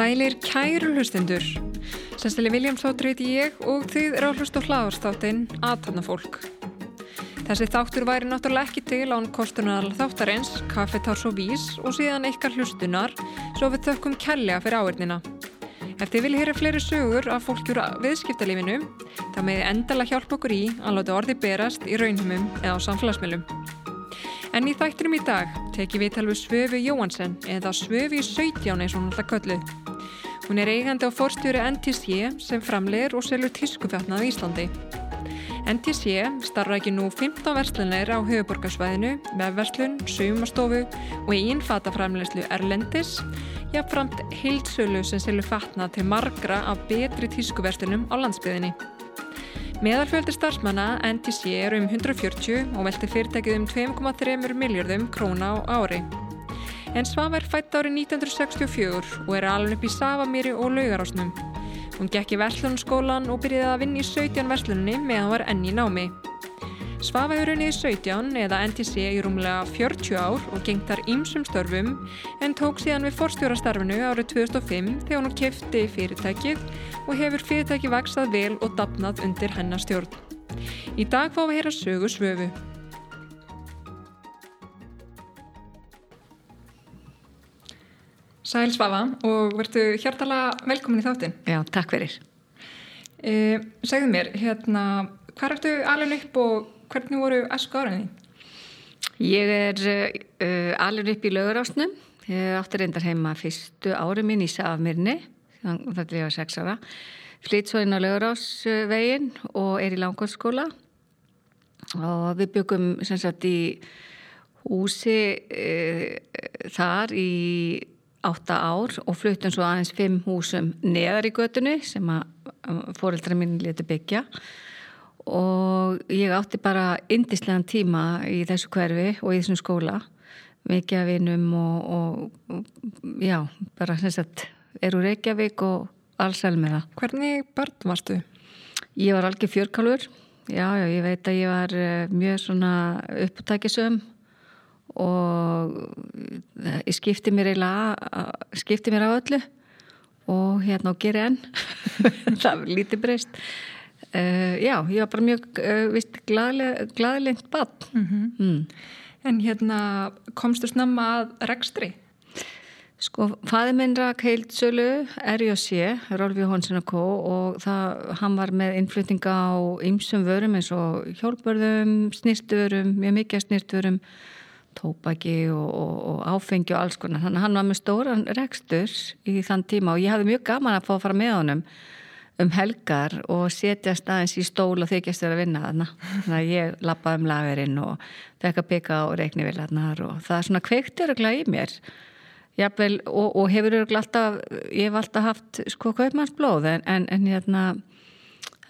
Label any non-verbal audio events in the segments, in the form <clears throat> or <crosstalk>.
Sælir kæru hlustendur. Sestili Viljáms þáttur heiti ég og þið eru á hlust og hláðarstáttinn aðtanna fólk. Þessi þáttur væri náttúrulega ekki til án kostunar þáttarins, kaffetárs og vís og síðan ykkar hlustunar svo við þökkum kellega fyrir áverðina. Ef þið vilja heyra fleiri sögur af fólkjúra viðskiptalífinu, þá meði endala hjálpa okkur í að láta orði berast í raunhumum eða á samfélagsmiðlum. En í þættinum í dag teki við talvu Svöfu Jóhansen eða Svöfi 17 eins og hún alltaf kölluð. Hún er eigandi á forstjóri NTC sem framleir og selur tískufjátnað í Íslandi. NTC starra ekki nú 15 verslunir á höfuborgarsvæðinu með verslun, sumastofu og einn fataframlegslu Erlendis, jafnframt heilsölu sem selur fatnað til margra af betri tískuverslunum á landsbyðinni. Meðalfjöldi starfsmanna NTC er um 140 og velti fyrirtækið um 2,3 miljardum króna á ári. En Svafa er fætt árið 1964 og er alveg upp í Savamýri og Laugarásnum. Hún gekk í verslunarskólan og byrjaði að vinna í 17 verslunni meðan var enn í námi. Svafa hefur unnið í 17 eða NTC í rúmlega 40 ár og gengt þar ímsum störfum en tók síðan við forstjórastarfinu árið 2005 þegar hún kefti fyrirtækið og hefur fyrirtækið vaksað vel og dapnað undir hennar stjórn. Í dag fáum við að heyra sögu svöfu. Sæl Svafa og verðu hjartala velkomin í þáttin. Já, takk fyrir. E, segðu mér, hérna, hvað ertu alveg upp og hvernig voru esku áraðin? Ég er uh, alveg upp í lögurásnum. Ég átti reyndar heima fyrstu ári mín í Safmirni, þannig að ég var sex ára. Flytt svo inn á lögurásvegin og er í langkvæmskóla og við byggum sem sagt í húsi uh, þar í átta ár og fluttum svo aðeins fimm húsum neðar í götunni sem að fóreldra mín leti byggja og ég átti bara indislegan tíma í þessu hverfi og í þessum skóla mikið af vinum og, og já, bara sem sagt eru Reykjavík og allsæl með það. Hvernig börn varstu? Ég var alveg fjörkálur já, já, ég veit að ég var eh, mjög svona upptækisum og ég skipti mér eiginlega skipti mér á öllu og hérna og gera enn það var lítið breyst uh, já, ég var bara mjög uh, vist glæðilegt bann mm -hmm. mm. En hérna komstu snemma að rekstri? Sko, fæði minn rak heilt sölu R.J.C. Rolfi Hónsson og Kó og það, hann var með innflyttinga á ymsum vörum eins og hjálpörðum, snirtvörum mjög mikið snirtvörum tópaki og, og, og áfengi og alls konar. Þannig að hann var með stóran rekstur í þann tíma og ég hafði mjög gaman að fá að fara með honum um helgar og setjast aðeins í stól og þykjast þér að vinna þarna. Þannig að ég lappaði um lagerinn og fekk að byggja á reiknivillarnar og það er svona kveiktur og glæði mér. Jafnvel, og, og hefur alltaf, ég hef alltaf haft sko kaupmannsblóð en, en, en hérna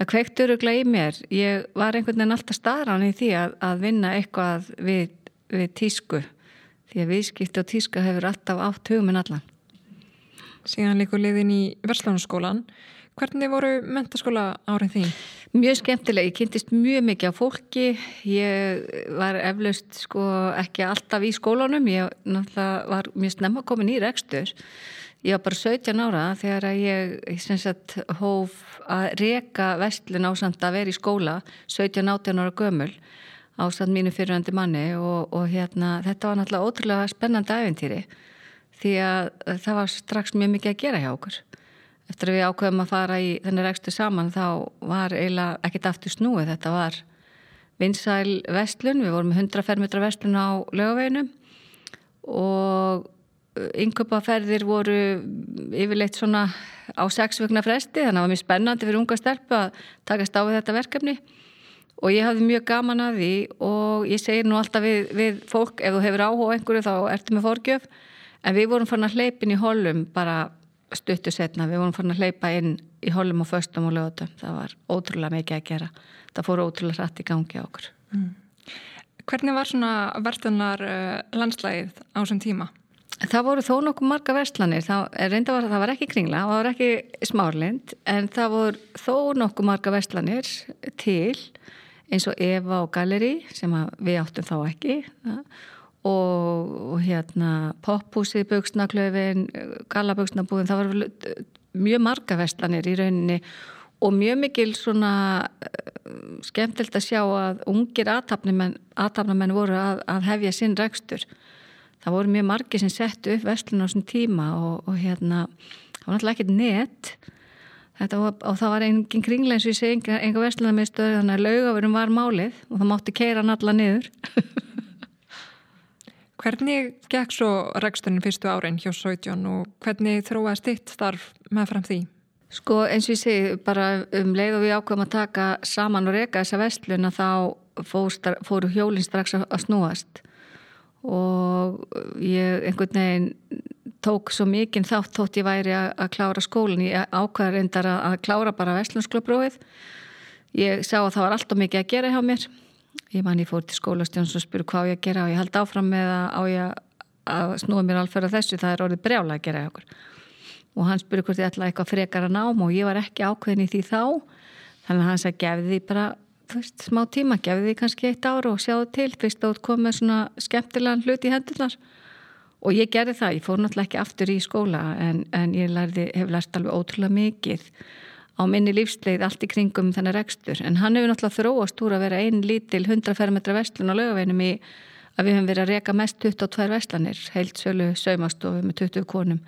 það kveiktur og glæði mér. Ég var einhvern veginn alltaf staðran í því að, að vinna eitthvað við við tísku því að viðskipti og tíska hefur alltaf átt hugminn allan. Síðan líkur liðin í Verslunarskólan. Hvernig voru mentaskóla árið því? Mjög skemmtilega. Ég kynntist mjög mikið á fólki. Ég var eflaust sko ekki alltaf í skólanum. Ég var mjög snemma komin í rekstur. Ég var bara 17 ára þegar ég, ég sagt, hóf að reka vestlun á samt að vera í skóla 17-18 ára gömul ástand mínu fyrirhandi manni og, og hérna, þetta var náttúrulega ótrúlega spennandi æfintýri því að það var strax mjög mikið að gera hjá okkur. Eftir að við ákveðum að fara í þenni rekstu saman þá var eiginlega ekkit aftur snúið. Þetta var vinsæl vestlun, við vorum 100 fermetra vestlun á lögaveginum og yngöpaferðir voru yfirleitt svona á sex vögna fresti þannig að það var mjög spennandi fyrir unga stelpu að takast á við þetta verkefni og ég hafði mjög gaman að því og ég segir nú alltaf við, við fólk ef þú hefur áhuga einhverju þá ertu með fórgjöf en við vorum fann að hleypin í hollum bara stuttu setna, við vorum fann að hleypa inn í hollum og föstum og lögutum það var ótrúlega mikið að gera. Það fóru ótrúlega rætt í gangi á okkur. Mm. Hvernig var svona verðunar uh, landslægið á þessum tíma? Það voru þó nokkuð marga verslanir, það, var, það var ekki kringla, það var ekki smárlind en það voru þó nokkuð marga verslanir til eins og Eva og Galeri sem við áttum þá ekki og, og hérna Pophúsið, Bögsnaklöfin, Galabögsnabúðin, það voru mjög marga verslanir í rauninni og mjög mikil svona uh, skemmtilt að sjá að ungir aðtapnamenn voru að, að hefja sinn rekstur. Það voru mjög margi sem settu upp vestlun á þessum tíma og, og hérna það var náttúrulega ekkert net var, og það var engin kringla eins og ég segi enga, enga vestluna með stöðu þannig að laugafurum var málið og það mátti keira hann alla niður <laughs> Hvernig gekk svo reksturinn fyrstu árin hjá Sautjón og hvernig þróaði stitt starf með fram því? Sko eins og ég segi bara um leið og við ákveðum að taka saman og reyka þessa vestluna þá fóru hjólinn strax að snúast og ég einhvern veginn tók svo mikinn þátt þótt ég væri að klára skólinn. Ég ákvæði reyndar að klára bara vestlunsklubbróið ég sá að það var alltaf mikið að gera hjá mér. Ég man ég fór til skólastjóns og spuru hvað ég að gera? Og ég held áfram með að ég að snúa mér alfer að þessu? Það er orðið brjála að gera hjá okkur. Og hann spuru hvort ég ætlaði eitthvað frekar að nám og ég var ekki ákveðin í því þá. Þannig að hann sagði gefði því bara veist, smá tíma, gefið því kannski eitt ára og sjáðu til fyrst átt komið svona skemmtilegan hlut í hendunar og ég gerði það, ég fór náttúrulega ekki aftur í skóla en, en ég lærði, hef lært alveg ótrúlega mikið á minni lífsleið allt í kringum þennar rekstur. En hann hefur náttúrulega þróast úr að vera einn lítil 100 fermetra vestlun á lögaveinum í að við hefum verið að reka mest 22 vestlanir, heilsölu, saumastofu með 20 konum.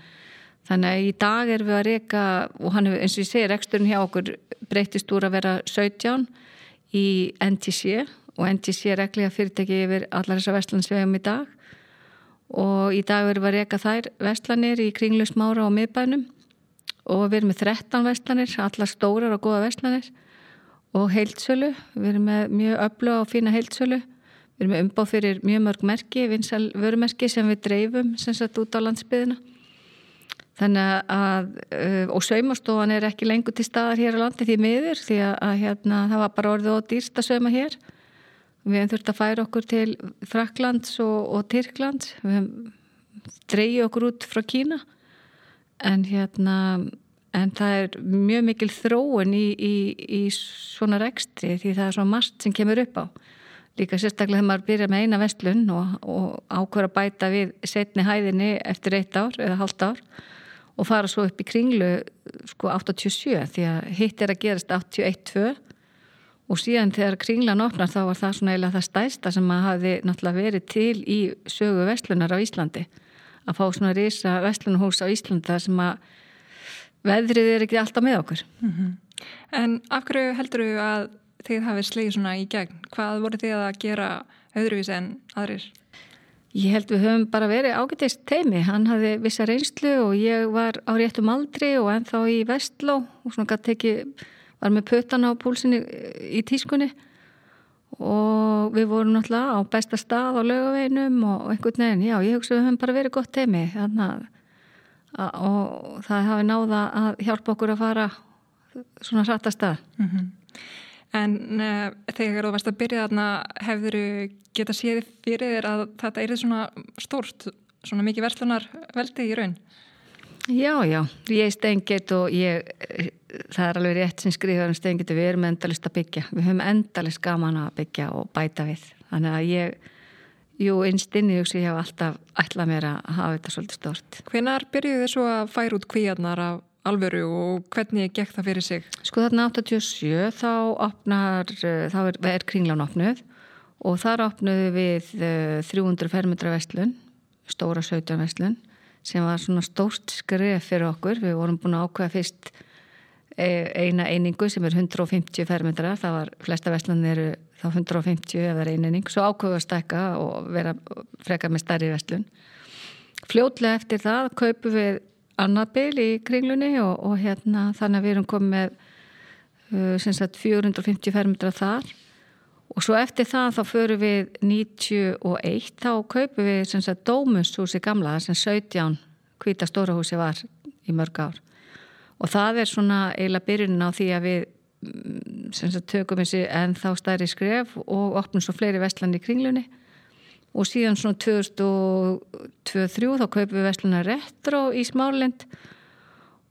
Þannig að í dag erum við að reka og hann hefur eins og ég segi reksturinn hjá okkur breytist úr að vera 17 í NTC og NTC er reglega fyrirtæki yfir allar þessar vestlandsvegum í dag og í dag verðum við að reyka þær vestlanir í kringlusmára og miðbænum. Og við erum með 13 vestlanir, allar stórar og goða vestlanir og heilsölu, við erum með mjög öflug og fína heilsölu við erum með umbáð fyrir mjög mörg merki, vinsal vörumerki sem við dreifum sem sett út á landsbyðina Þannig að, uh, og saumastofan er ekki lengur til staðar hér á landi því miður því að hérna, það var bara orðið og dýrst að sauma hér. Við hefum þurft að færa okkur til Fraklands og, og Tyrklands. Við hefum dreyið okkur út frá Kína en hérna, en það er mjög mikil þróun í, í, í svona rekstri því það er svona margt sem kemur upp á. Líka sérstaklega þegar maður byrja með eina vestlun og, og ákveður að bæta við setni hæðinni eftir eitt ár eða halvt ár og fara svo upp í kringlu sko 87 því að hitt er að gerast 81-2 og síðan þegar kringlan opnar þá var það svona eiginlega það stæsta sem að hafi náttúrulega verið til í sögu vestlunar á Íslandi að fá svona risa vestlunarhús á Íslandi þar sem að veðrið er ekki alltaf með okkur mm -hmm. En af hverju heldur þú að þið hafið slegið svona í gegn? Hvað voru þið að gera öðruvís en aðrir? Ég held við höfum bara verið ágættist teimi, hann hafði vissa reynslu og ég var á réttum aldri og ennþá í vestló og svona gæti ekki, var með pötan á púlsinni í tískunni og við vorum náttúrulega á besta stað á lögaveinum og einhvern veginn, já ég hugsa við höfum bara verið gott teimi þannig að og það hafi náða að hjálpa okkur að fara svona hratta stað. Mm -hmm. En uh, þegar þú varst að byrja þarna hefur þú geta séð fyrir þér að þetta er svona stórt, svona mikið verslunar veldi í raun? Já, já, ég stengið og ég, það er alveg rétt sem skriður um stengið, við erum endalist að byggja, við höfum endalist gaman að byggja og bæta við. Þannig að ég, jú, einstinni hugsi ég hef alltaf ætlað mér að hafa þetta svolítið stort. Hvenar byrjuðu þið svo að færa út kvíarnar af alvöru og hvernig gekk það fyrir sig? Sko þarna 87 þá opnar, eh, þá er, er kringlan opnuð og þar opnuðu við 300 eh, fermetra vestlun, stóra 17 vestlun sem var svona stórt skref fyrir okkur. Við vorum búin að ákveða fyrst eina einingu sem er 150 fermetra, það var flesta vestlun eru þá 150 ef það er eininning, svo ákveðu að stekka og vera frekar með starri vestlun. Fljótlega eftir það kaupu við annað bil í kringlunni og, og hérna þannig að við erum komið með uh, sagt, 450 fermetra þar. Og svo eftir það þá förum við 91 þá kaupum við sagt, Dómushúsi gamla sem 17 hvita stórahúsi var í mörg ár og það er svona eiginlega byrjunin á því að við mm, sagt, tökum þessi en þá stærri skref og opnum svo fleiri vestlan í kringlunni. Og síðan svona 2023 þá kaupum við vestluna retro í Smárlind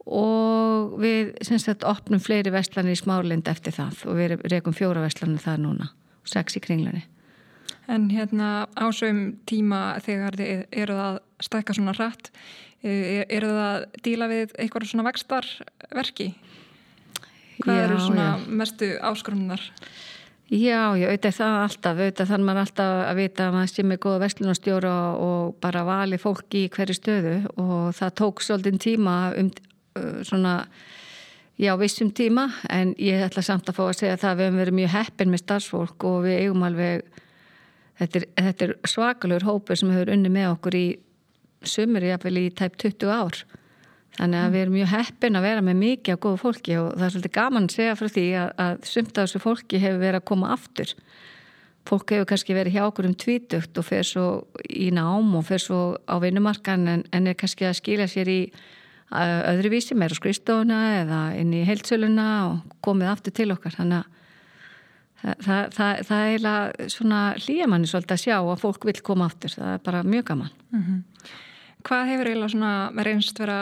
og við sagt opnum fleiri vestlanir í Smárlind eftir það. Og við rekum fjóra vestlanir það núna og sex í kringlinni En hérna ásögum tíma þegar þið eru að stækka svona rætt eru það að díla við eitthvað svona vextarverki? Hvað já, eru svona já. mestu áskrunar? Já, ég auðvitað það alltaf, auðvitað þannig maður alltaf að vita að maður sé með góða vestlunarstjóra og bara vali fólki í hverju stöðu og það tók svolítið tíma um uh, svona, já, vissum tíma en ég ætla samt að fá að segja að það við hefum verið mjög heppin með starfsfólk og við eigum alveg, þetta er, þetta er svakalur hópur sem hefur unni með okkur í sumur, jáfnvel í tæp 20 ár Þannig að við erum mjög heppin að vera með mikið á góðu fólki og það er svolítið gaman að segja frá því að, að sumt af þessu fólki hefur verið að koma aftur. Fólk hefur kannski verið hjá okkur um tvítugt og fer svo í nám og fer svo á vinnumarkan en, en er kannski að skilja sér í öðru vísi, meira skristofuna eða inn í heilsöluna og komið aftur til okkar. Þannig að það, það, það, er svona hlýjamanni svolítið að sjá að fólk vil koma aftur. Það er bara mjög gaman. Mm -hmm. Hvað hefur eiginlega svona reynst vera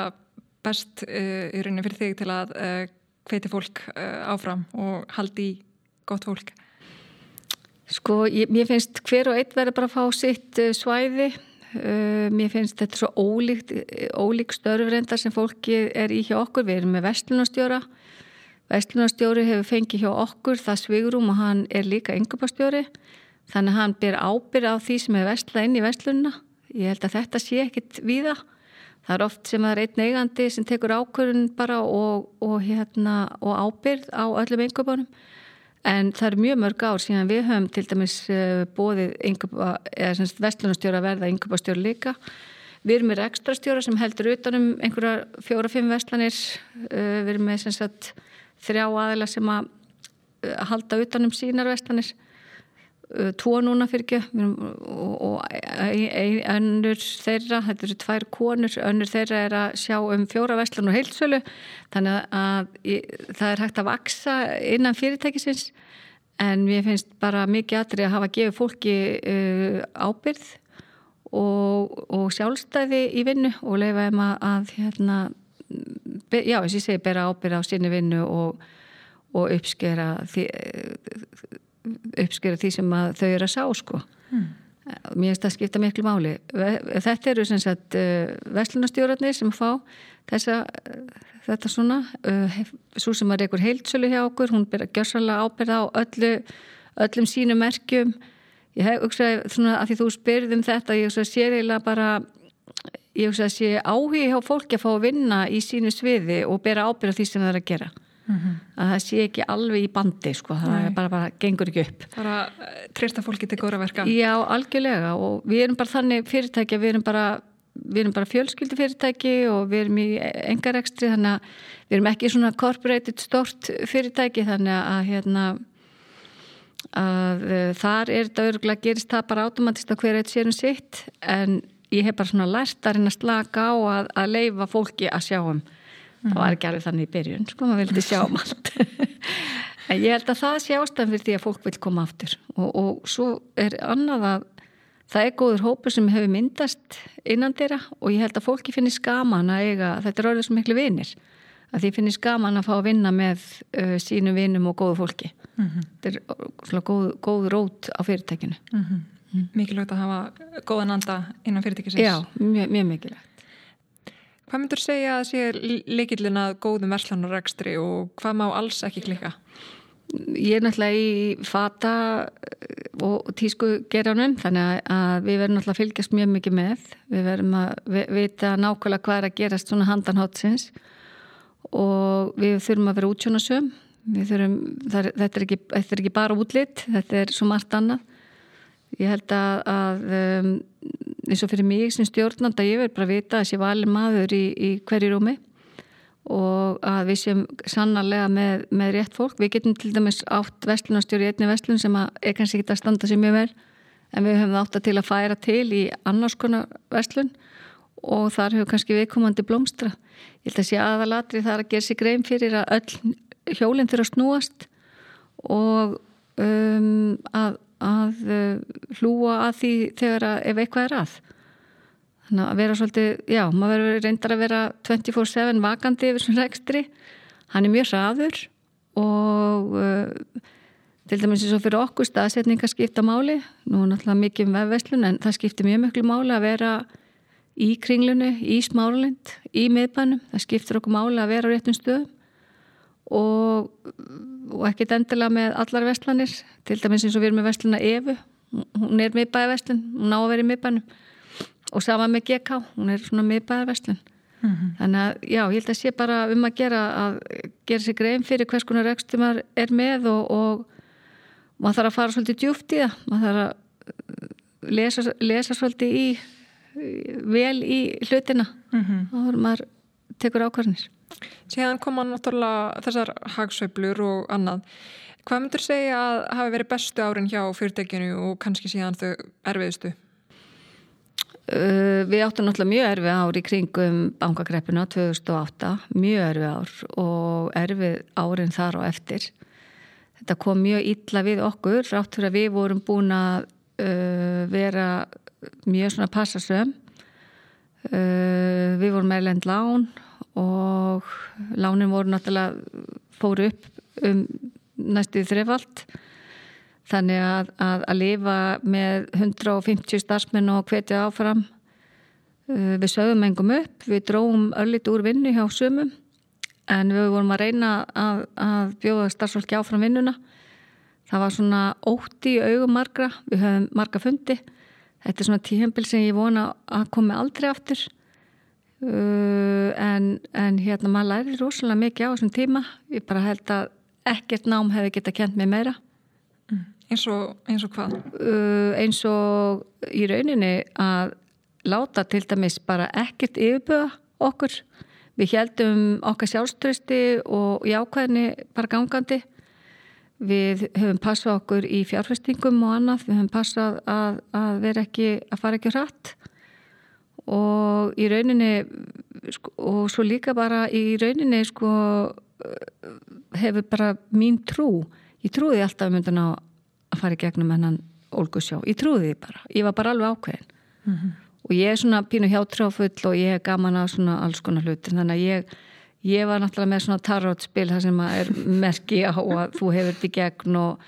best uh, í rauninni fyrir þig til að uh, hveiti fólk uh, áfram og haldi gott fólk? Sko, ég, mér finnst hver og einn verður bara að fá sitt svæði. Mér finnst þetta svo ólíkt, ólík störfrendar sem fólki er í hjá okkur. Við erum með vestlunarstjóra. Vestlunarstjóri hefur fengið hjá okkur það svigurum og hann er líka yngöpastjóri. Þannig hann ber ábyrð á því sem er vestlað inn í vestlunna. Ég held að þetta sé ekkit víða. Það er oft sem það er einn eigandi sem tekur ákvörðun bara og, og, hérna, og ábyrð á öllum einhverjum en það er mjög mörg ár síðan við höfum til dæmis eh, bóðið vestlunarstjóra verða einhverjastjóra líka. Við erum með ekstra stjóra sem heldur utanum einhverja fjóra-fimm vestlanir. Eh, við erum með sagt, þrjá aðila sem að eh, halda utanum sínar vestlanir tvo núna fyrir ekki. Og, og önnur þeirra, þetta eru tvær konur önnur þeirra er að sjá um fjóra veslan og heilsölu þannig að það er hægt að vaksa innan fyrirtækisins en mér finnst bara mikið aðri að hafa gefið fólki uh, ábyrð og, og sjálfstæði í vinnu og leifa þeim að, að hérna, be, já, þess að ég segi bera ábyrð á sinni vinnu og, og uppskera því uppskjöra því sem þau eru að sá sko. Hmm. mér finnst það að skipta miklu máli. Þetta eru sem sagt uh, vestlunastjórarnir sem fá þessa, þetta svona uh, svo sem var einhver heilsölu hjá okkur hún byrja gjörsalega ábyrða á öllu öllum sínum merkjum. Ég hef auksað svona að því þú spyrðum þetta ég auksað sér eiginlega bara ég auksað sé áhugi hjá fólki að fá að vinna í sínu sviði og byrja ábyrða því sem það er að gera mm -hmm. að það sé ekki alveg í bandi sko, það bara, bara, gengur ekki upp. Bara eh, treysta fólki til góra verka. Já, algjörlega. Og við erum bara þannig fyrirtæki við erum bara, við erum bara fjölskyldi fyrirtæki og við erum í engarekstri þannig að við erum ekki svona corporated stort fyrirtæki þannig að hérna að uh, þar er þetta örgulega gerist það bara automatist að hver eitt sérum sitt. En ég hef bara svona lært að reyna að slaka á að, að leifa fólki að sjá um það var ekki alveg þannig í byrjun sko, maður vildi sjá um allt <laughs> en ég held að það sé ástæðan fyrir því að fólk vil koma aftur og, og svo er annað að það er góður hópur sem hefur myndast innan þeirra og ég held að fólki finnir skaman að eiga, þetta er orðið svo miklu vinir að því finnir skaman að fá að vinna með uh, sínum vinum og góðu fólki mm -hmm. þetta er svona góð, góð rót á fyrirtækinu mm -hmm. mm. Mikilvægt að hafa góðan anda innan fyrirtækisins Já, mjög, mjög mikilvægt Hvað myndur segja að sé leikillin að góðum verslanarregstri og hvað má alls ekki klika? Ég er náttúrulega í fata og tísku gerðanum þannig að við verðum náttúrulega að fylgjast mjög mikið með. Við verðum að vita nákvæmlega hvað er að gerast svona handanhótsins og við þurfum að vera útsjónasum. Þurfum, er, þetta, er ekki, þetta er ekki bara útlitt, þetta er svo margt annað. Ég held að, að um, eins og fyrir mig sem stjórnanda ég verð bara að vita að sé valin maður í, í hverju rúmi og að við séum sannarlega með, með rétt fólk. Við getum til dæmis átt vestlunarstjóri í einni vestlun sem er kannski ekki að standa sér mjög vel en við höfum átt að til að færa til í annars konar vestlun og þar hefur kannski viðkomandi blómstra. Ég held að sé aðalatri þar að gera sig grein fyrir að öll hjólinn þurfa að snúast og um, að að uh, hlúa að því þegar að, ef eitthvað er að. Þannig að vera svolítið, já, maður verður reyndar að vera 24-7 vakandi yfir svona rekstri. Hann er mjög hraður og uh, til dæmis eins og fyrir okkur staðsetninga skipta máli, nú náttúrulega mikið um vefveslun en það skiptir mjög mjög máli að vera í kringlunu, í smáralind, í miðbænum, það skiptir okkur máli að vera á réttum stöðum og, og ekkert endilega með allar vestlanir, til dæmis eins og við erum með vestluna Efu, hún er miðbæði vestlun, hún ná að vera í miðbænum. Og sama með GK, hún er svona miðbæði vestlun mm -hmm. þannig að já, ég held að sé bara um að gera að gera sér grein fyrir hvers konar rekstum maður er með og, og maður þarf að fara svolítið djúft í það. Maður þarf að lesa, lesa svolítið í vel í hlutina. Mm -hmm. og maður tekur ákvarðinir Síðan koma náttúrulega þessar hagsauplur og annað. Hvað myndur segja að hafi verið bestu árin hjá fyrirtekinu og kannski síðan þau erfiðustu? Uh, við áttum náttúrulega mjög erfið ár í kringum bankagreppina 2008, mjög erfið ár og erfið árin þar og eftir. Þetta kom mjög illa við okkur, rátt fyrir að við vorum búin að uh, vera mjög svona passasöm. Uh, við vorum meðlend lán og lánin voru náttúrulega fóru upp um næstu þrefald þannig að, að að lifa með 150 starfsmenn og hvetja áfram. Uh, við sögum engum upp, við dróum öllit úr vinnu hjá sumum. En við vorum að reyna að, að bjóða starfsfólki áfram vinnuna. Það var svona ótti í augum margra, við höfum marga fundi. Þetta er svona tíhembil sem ég vona að komi aldrei aftur Uh, en, en hérna maður læri rosalega mikið á þessum tíma. Ég bara held að ekkert nám hefði geta kent mig meira. Mm. eins, og, eins og hvað? Uh, eins og í rauninni að láta til dæmis bara ekkert yfirböða okkur. Við heldum okkar sjálfströsti og jákvæðinni bara gangandi. Við höfum passað okkur í fjárfestingum og annað, við höfum passað að, að vera ekki, að fara ekki hratt og í rauninni sko, og svo líka bara í rauninni sko hefur bara mín trú ég trúði alltaf myndan á að fara í gegnum hennan Olgusjó ég trúði því bara, ég var bara alveg ákveðin. Mm -hmm. og ég er svona pínu hjátráfull og ég er gaman á svona alls konar hluti þannig að ég, ég var náttúrulega með svona tarotspil það sem er merki á að þú hefur þetta í gegn og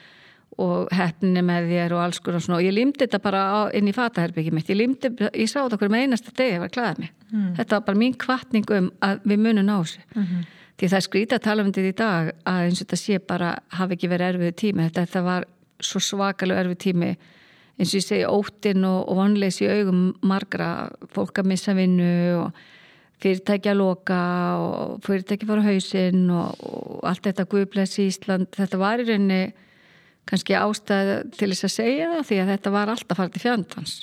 og hefninni með þér og alls konar svona. Og ég limdi þetta bara á, inn í fataherbyggi mitt. Ég limdi, ég sá þetta með einasta deg ég var klæðað mig, mm. þetta var bara mín kvartning um að við munum ná þessu. Mm -hmm. því það er skrítið að tala um í dag að eins og þetta sé bara hafi ekki verið erfið tími. Þetta, þetta var svo svakalega erfið tími. Eins og ég segi óttin og, og vonleis í augum margra fólk að missa vinnu og fyrirtækja að loka og fyrirtækja fara hausinn og, og allt þetta guðbless í Ísland, þetta var í rauninni kannski ástæði til þess að segja það því að þetta var alltaf farið til fjandans.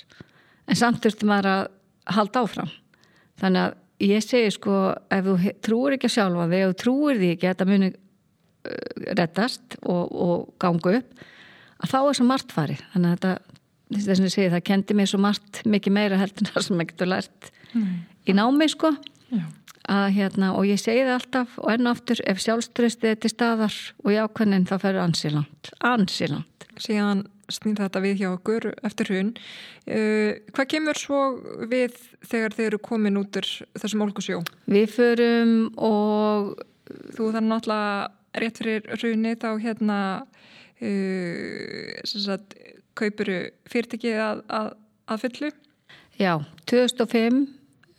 En samt þurfti maður að halda áfram. Þannig að ég segi sko ef þú trúir ekki að sjálfa þig ef þú trúir því ekki að þetta muni uh, rettast og, og gangu upp að þá er svo margt farið. Þannig að þetta, þess að ég segi það kendi mér svo margt mikið meira heldur en það sem ég getur lært mm. í námi sko. Já að hérna og ég segi það alltaf og enn aftur ef sjálfströstið er til staðar og í ákveðnin þá ferur ansiland ansiland síðan snýr þetta við hjá okkur eftir hún uh, hvað kemur svo við þegar þeir eru komin út þessum olgusjó? Við förum og þú þannig náttúrulega rétt fyrir runni þá hérna uh, kaupuru fyrirtekið að, að, að fyllu? Já, 2005 uh,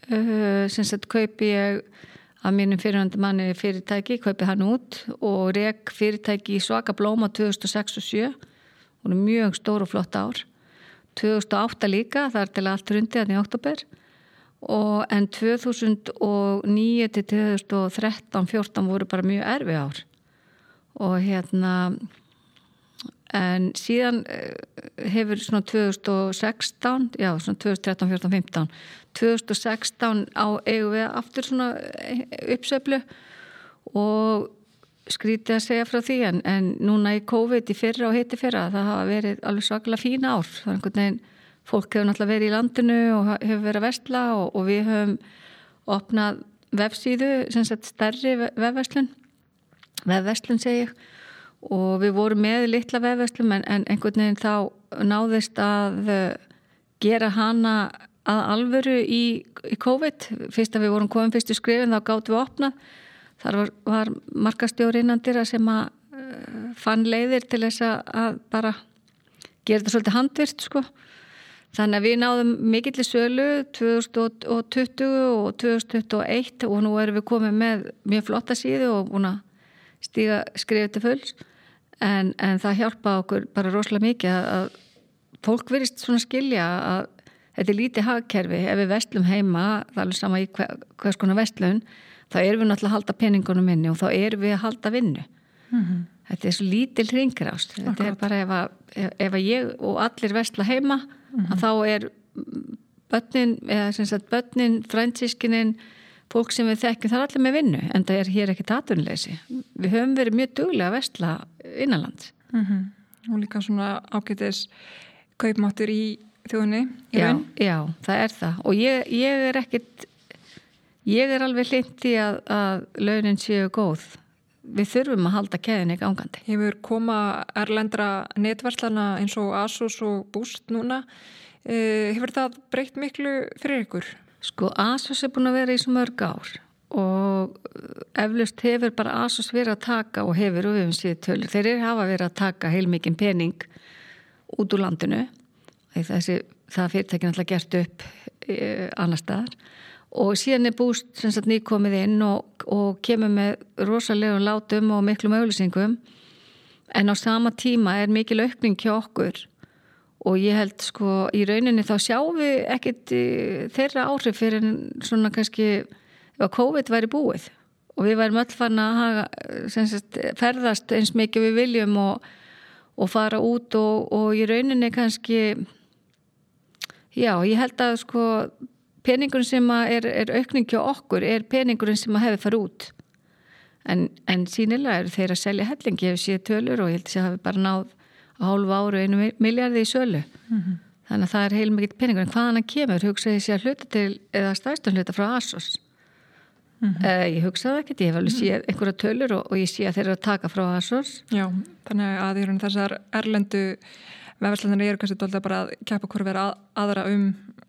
sem sett kaupi ég að mínum fyrirhandi manni fyrirtæki, kaupi hann út og reg fyrirtæki í svaka blóma 2006 og 2007 og mjög stór og flott ár. 2008 líka, það er til allt rundi í oktober og en 2009 til 2013-14 voru bara mjög erfi ár. Og hérna en síðan eh, hefur svona 2016 já svona 2013, 14, 15 2016 á eigum við aftur svona eh, uppseflu og skrítið að segja frá því. En, en núna í COVID í fyrra og heiti fyrra það hafa verið alveg svaklega fína ár. Það er einhvern veginn, fólk hefur náttúrulega verið í landinu og hefur verið að vestla og, og við höfum opnað vefsíðu sem sett stærri vefverslun. Vefverslun segi ég og við vorum með litla vefverslum en, en einhvern veginn þá náðist að uh, gera hana að alvöru í, í COVID. Fyrst að við vorum komið fyrstu skrifin þá gáttum við opnað. Þar var, var markastjóri innandir sem að uh, fann leiðir til þess að bara gera þetta svolítið handvirt sko. Þannig að við náðum mikill í sölu 2020 og 2021 og nú erum við komið með mjög flotta síðu og búin að stíga skrifið til fulls en, en það hjálpa okkur bara rosalega mikið að, að fólk verist svona skilja að þetta er lítið hagkerfi ef við vestlum heima, það er alveg sama í hver, hvers konar vestlun, þá erum við náttúrulega að halda peningunum inni og þá erum við að halda vinnu. Mm -hmm. Þetta er svo lítil hringrást. Þetta er bara ef að, ef að ég og allir vestla heima mm -hmm. þá er börnin, eða sem sagt börnin, fransískinin, fólk sem við þekkjum, það er allir með vinnu en það er hér ekki tatunleysi. Við höfum verið mjög duglega að vestla innanlands. Mm -hmm. Og líka svona ágætis kaupmáttur í þjóðinni. Já, já, það er það og ég, ég er ekkit ég er alveg hlindi að, að launin séu góð við þurfum að halda keðinni gangandi. Hefur koma erlendra netverslana eins og Asus og Boost núna Eh, hefur það breykt miklu fyrir ykkur? Sko Asos er búin að vera í svo mörg ár og eflust hefur bara Asos verið að taka og hefur og við hefum síðan tölur. Þeir eru hafa verið að taka heilmikinn pening út úr landinu. Þessi, það fyrirtækinn alltaf gert upp e, annar staðar og síðan er búst nýkomið inn og, og kemur með rosalegum látum og miklum auðlýsingum en á sama tíma er mikil aukning hjá okkur og ég held sko í rauninni þá sjáum við ekkert eh, þeirra áhrif fyrir svona kannski ef COVID væri búið. Og við værim öll fann að haga, sagt, ferðast eins mikið við viljum og, og fara út og, og í rauninni kannski já ég held að sko peningurinn sem er, er aukning hjá okkur er peningurinn sem að hefur farið út. En, en sínilega eru þeir að selja hellingi ef séu tölur og ég held að það hefur bara náð hálfu áru einu miljardi í sölu. Mm -hmm. þannig að það er heilmikið peningur. En hvaðan hann kemur, hugsaði sér hluta til eða stærstum hluta frá Asos. Mm -hmm. uh, ég hugsaði ekkert. Ég hef alveg séð einhverja tölur og, og ég sé að þeir eru að taka frá Asos. Já, þannig að þessar erlendu vefðslandir eru kannski doldið bara að kæpa hvort vera að, aðra um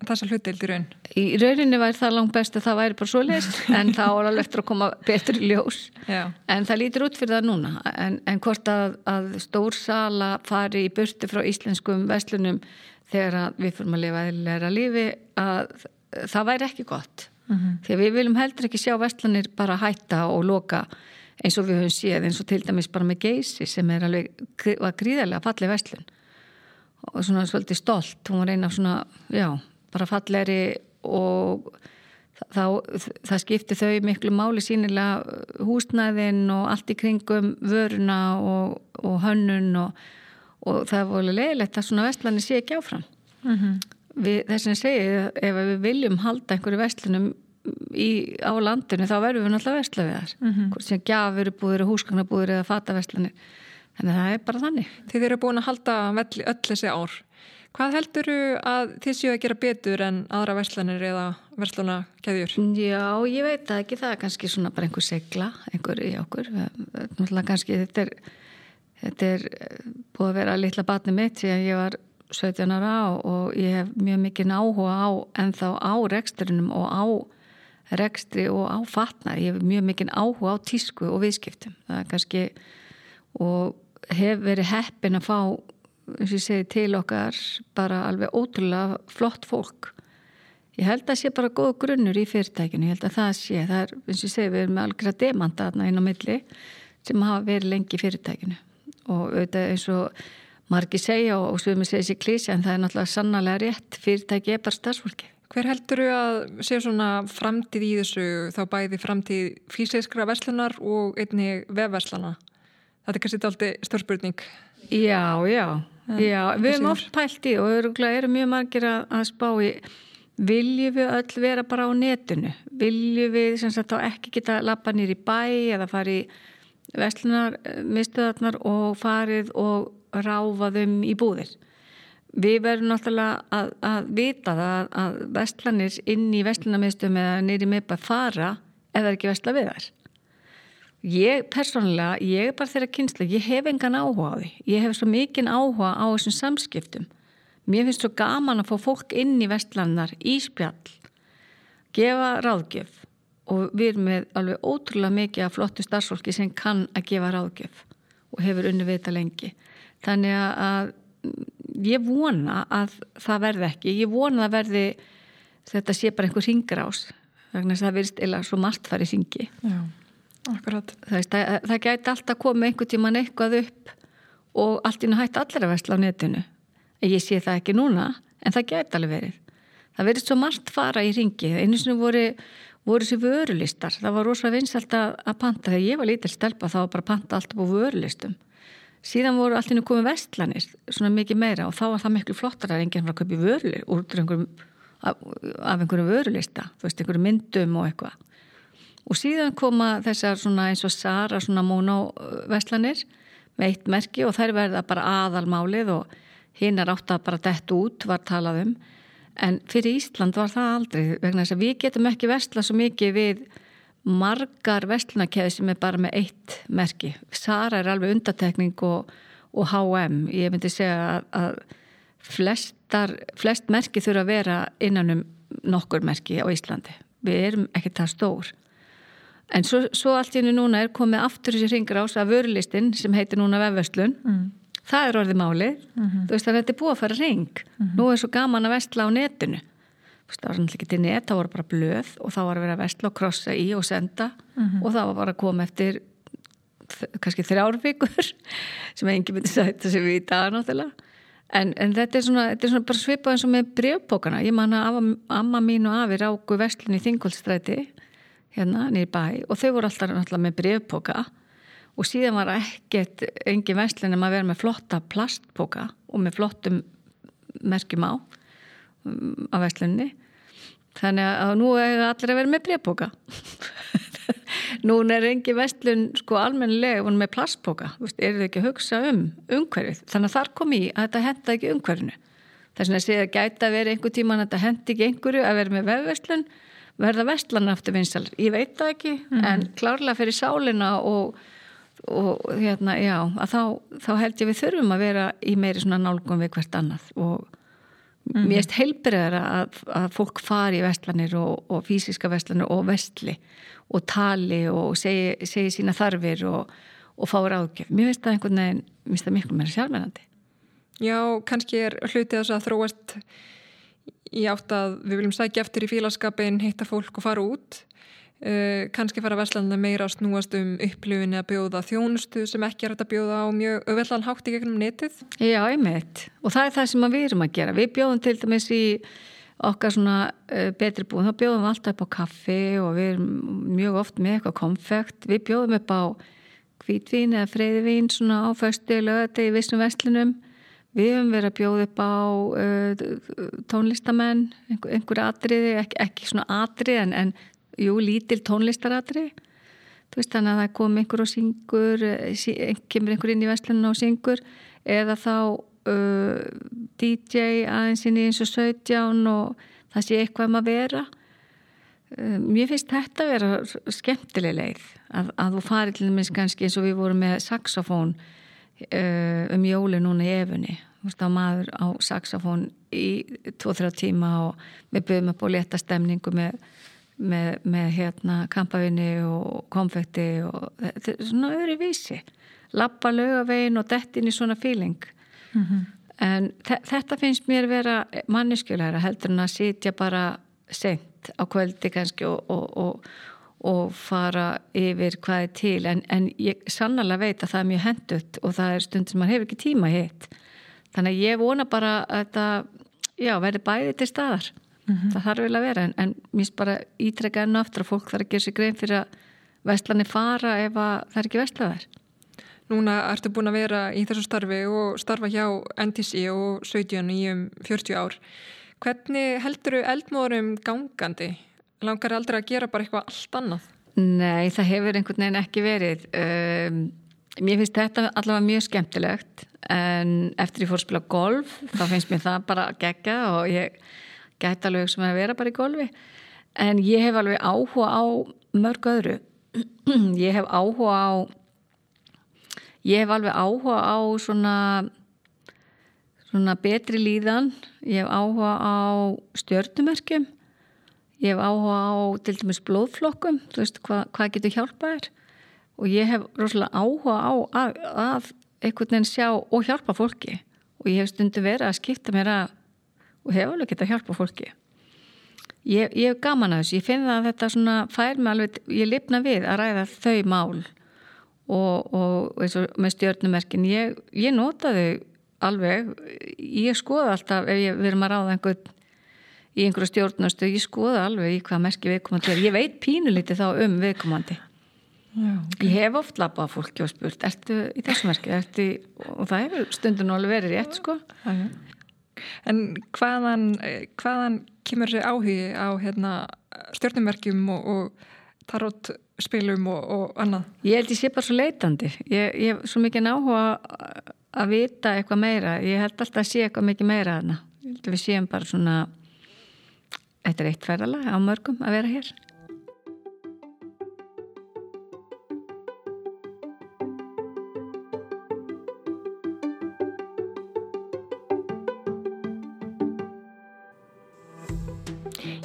þessa hlutild í raun? Í rauninni væri það langt best að það væri bara svo leist <laughs> en það ála eftir að koma betur í ljós Já. en það lítur út fyrir það núna en, en hvort að, að stórsala fari í burti frá íslenskum vestlunum þegar við fyrir að lifa eða lífi að það væri ekki gott mm -hmm. því við viljum heldur ekki sjá vestlunir bara hætta og loka eins og við höfum séð eins og til dæmis bara með geysi sem er alveg var gríðarlega fallið vestlun og svona svolítið stolt, hún var eina svona, já bara falleri og þá, það skipti þau miklu máli sínilega húsnæðin og allt í kringum vöruna og, og hönnun og, og það er volið leiðilegt að svona vestlani sé ekki áfram mm -hmm. þess að segja ef við viljum halda einhverju vestlunum í, á landinu þá verðum við náttúrulega vestla við þar mm -hmm. sem gafurubúður og húsgagnabúður eða fatavestlanir þannig að það er bara þannig. Þið eru búin að halda öll þessi ár. Hvað heldur þú að þið séu að gera betur en aðra verslanir eða verslunarkeðjur? Já, ég veit að ekki. Það er kannski svona bara einhver segla einhver í okkur. Náttúrulega kannski þetta er, þetta er búið að vera litla batni mitt síðan ég var 17 ára og ég hef mjög mikið áhuga á en þá á reksturinnum og á rekstri og á fatna ég hef mjög mikið áhuga á tísku og viðskiptum. Það er kannski og hef verið heppin að fá segi til okkar bara alveg ótrúlega flott fólk. Ég held að sé bara góð grunnur í fyrirtækinu, ég held að það sé. Það er, eins og ég segi, við erum með algjörða demanta inn á milli sem hafa verið lengi í fyrirtækinu. Og auðvitað eins og margi segja og, og með segja sér klísja en það er náttúrulega sannarlega rétt. Fyrirtæki er bara starfsfólki. Hver heldur þú að sé svona framtíð í þessu þá bæði framtíð fysiskra verslunar og einni vefverslana? Þetta er kannski alltaf stórspurning Já, já. Já, við erum oft pælt í og eru mjög margir að, að spá í viljum við öll vera bara á netinu? Viljum við sem sagt þá ekki geta lappa nýri bæ eða fari í vestlunarmiðstöðarnar og farið og ráfa þeim í búðir? Við verðum náttúrulega að, að vita það að vestlanir inn í vestlunarmiðstöðum eða nýri miðbæ fara eða ekki vestla við þær ég persónulega, ég er bara þeirra kynsla ég hef engan áhuga á því. Ég hef svo mikinn áhuga á þessum samskiptum. Mér finnst svo gaman að fá fólk inn í vestlandar í spjall gefa ráðgjöf. Og við erum með alveg ótrúlega mikið af flottu starfsfólki sem kann að gefa ráðgjöf og hefur unni vita lengi. Þannig að ég vona að það verði ekki. Ég vona að verði þetta sé bara einhver ringrás vegna þess að það verðist eða svo margt farið ringi Já, akkurat. Það, það, það gæti alltaf komið einhver tíman eitthvað upp og allt inn að hætta allir að vestla á netinu. Ég sé það ekki núna en það gæti alveg verið. Það verðist svo margt fara í ringi einu sem voru voru þessi vörulistar. Það var rosalega vinsalt að panta. Þegar ég var lítill stelpa þá var bara panta allt upp á vörulistum. Síðan voru allt inn að koma vestlanir svona mikið meira og þá var það miklu flottar að enginn var að köpa í vörulir úr einhverjum, af, af einhverjum vörulista. Þú veist, einhverjum myndum og eitthvað og síðan koma þessar svona eins og Sara svona mónávestlanir með eitt merki og þær verða bara aðalmálið og hinn er átt að bara dett út var talað um en fyrir Ísland var það aldrei vegna þess að við getum ekki vestla svo mikið við margar vestlunarkeði sem er bara með eitt merki. Sara er alveg undatekning og, og H&M. Ég myndi segja að flestar, flest merki þurfa að vera innan um nokkur merki á Íslandi. Við erum ekki það stór. En svo, svo allt í hennu núna er komið aftur þessi ringur ás að vörulistin sem heitir núna vefvöslun. Mm. Það er orðið málið. Mm -hmm. Þú veist að þetta er búið að fara ring. Mm -hmm. Nú er svo gaman að vestla á netinu það var náttúrulega ekki til net, það voru bara blöð og þá var að vera að vestla og krossa í og senda mm -hmm. og það var bara að koma eftir kannski þrjárvíkur <laughs> sem engi myndi sæta sig við í dag náttúrulega en, en þetta er svona, þetta er svona bara svipað eins og með brevbókana ég man að amma mín og afi ráku vestlun í Þingolstræti hérna nýr bæ og þau voru alltaf náttúrulega með brevbóka og síðan var ekkert engin vestlun en maður verið með flotta plastbóka og með flottum merkjum á á vestlunni þannig að nú er allir að vera með breyfbóka <laughs> nú er engi vestlun sko almennilega með plastbóka, er þau ekki að hugsa um umhverfið, þannig að þar kom í að þetta henda ekki umhverfinu. Þess að segja að gæta að vera einhver tíma að þetta hendi ekki einhverju að vera með vefvestlun verða vestlan aftur vinsalir, ég veit það ekki mm. en klárlega fyrir sálina og, og hérna já að þá, þá held ég við þurfum að vera í meiri svona nálgum við hvert annað og Mm. Mér erst heilbriðar að, að fólk fari í vestlanir og, og fysiska vestlanir og vestli og tali og segi, segi sína þarfir og, og fá ráðgjöf. Mér finnst það einhvern veginn, mér finnst það miklu meira sjálfmennandi. Já, kannski er hlutið þess að þróast í átt að við viljum sækja eftir í fílaskapin, heita fólk og fara út. Uh, kannski fara Vestlanda meira að snúast um upplifinu að bjóða þjónustu sem ekki er að bjóða á mjög öðveldan hátt í gegnum netið? Já, einmitt. Og það er það sem við erum að gera. Við bjóðum til dæmis í okkar svona uh, betri búin, þá bjóðum við alltaf upp á kaffi og við erum mjög oft með eitthvað konfekt, við bjóðum upp á hvítvín eða freyðvín svona á föstu lögati í vissum vestlunum við höfum verið að bjóða upp á uh, tónlistamenn einhver, einhver atriði, ekki, ekki svona atrið en, en jú, lítil tónlistaratri þú veist þannig að það kom einhver og syngur eh, kemur einhver inn í vestlunum og syngur eða þá uh, DJ aðeins inn í eins og 17 og það sé eitthvað um að vera. Uh, mér finnst þetta að vera skemmtileg leið að, að þú fari til dæmis kannski eins og við vorum með saxofón um jóli núna í efunni. Að maður á saxofón í 2-3 tíma og við byrjum upp á leta stemningu með með, með hérna kampavinni og konfekti og þetta er svona öðru vísi. Lappa lögavegin og dettin í svona feeling. Mm -hmm. en þetta finnst mér vera manneskjulegra heldur en að sitja bara sent á kvöldi kannski og, og, og, og fara yfir hvað er til. En, en ég sannlega veit að það er mjög hendut og það er stund sem maður hefur ekki tíma hitt. Þannig að ég vona bara að þetta já, verði bæði til staðar. Mm -hmm. það þarf vel að vera en, en mér finnst bara ítrekka enn aftur að fólk þarf að gera sér grein fyrir að vestlani fara ef það er ekki vestlaðar Núna ertu búin að vera í þessu starfi og starfa hjá NTC og 17 í um 40 ár. Hvernig heldur þú eldmóðurum gangandi? Langar aldrei að gera bara eitthvað allt annað? Nei, það hefur einhvern veginn ekki verið. Um, Mér finnst þetta allavega mjög skemmtilegt en eftir ég fór að spila golf þá finnst mér það bara gegga og ég gæti alveg sem að vera bara í golfi. En ég hef alveg áhuga á mörg öðru. <clears throat> Ég hef áhuga á ég hef alveg áhuga á svona svona betri líðan. Ég hef áhuga á stjörnumerkjum ég hef áhuga á til dæmis blóðflokkum þú veist hva, hvað getur hjálpað er og ég hef rosalega áhuga á að, að einhvern veginn sjá og hjálpa fólki. Og ég hef stundu verið að skipta mér að og hef alveg getað hjálpa fólki. Ég, ég hef gaman að þessu. Ég finn að þetta svona fær mig alveg ég lifna við að ræða þau mál. Og, og eins og með stjórnumerkin ég, ég nota þau alveg. Ég skoða alltaf ef ég verðum að ráða einhvern í einhverju stjórnastu, ég skoða alveg í hvað merki viðkomandi er, ég veit pínulítið þá um viðkomandi Já, okay. ég hef oft labbað fólki og spurt ertu í þessu merki, ertu í, og það hefur stundin alveg verið rétt sko Já, En hvaðan, hvaðan kemur þessi áhugi á hérna, stjórnumerkjum og, og tarotspilum og, og annað? Ég held ég sé bara svo leitandi. Ég, ég hef svo mikið áhuga að vita eitthvað meira. Ég held alltaf að sé eitthvað mikið meira að hana. Ég held að við séum bara svona, þetta er eitt ferðala á mörgum að vera hér.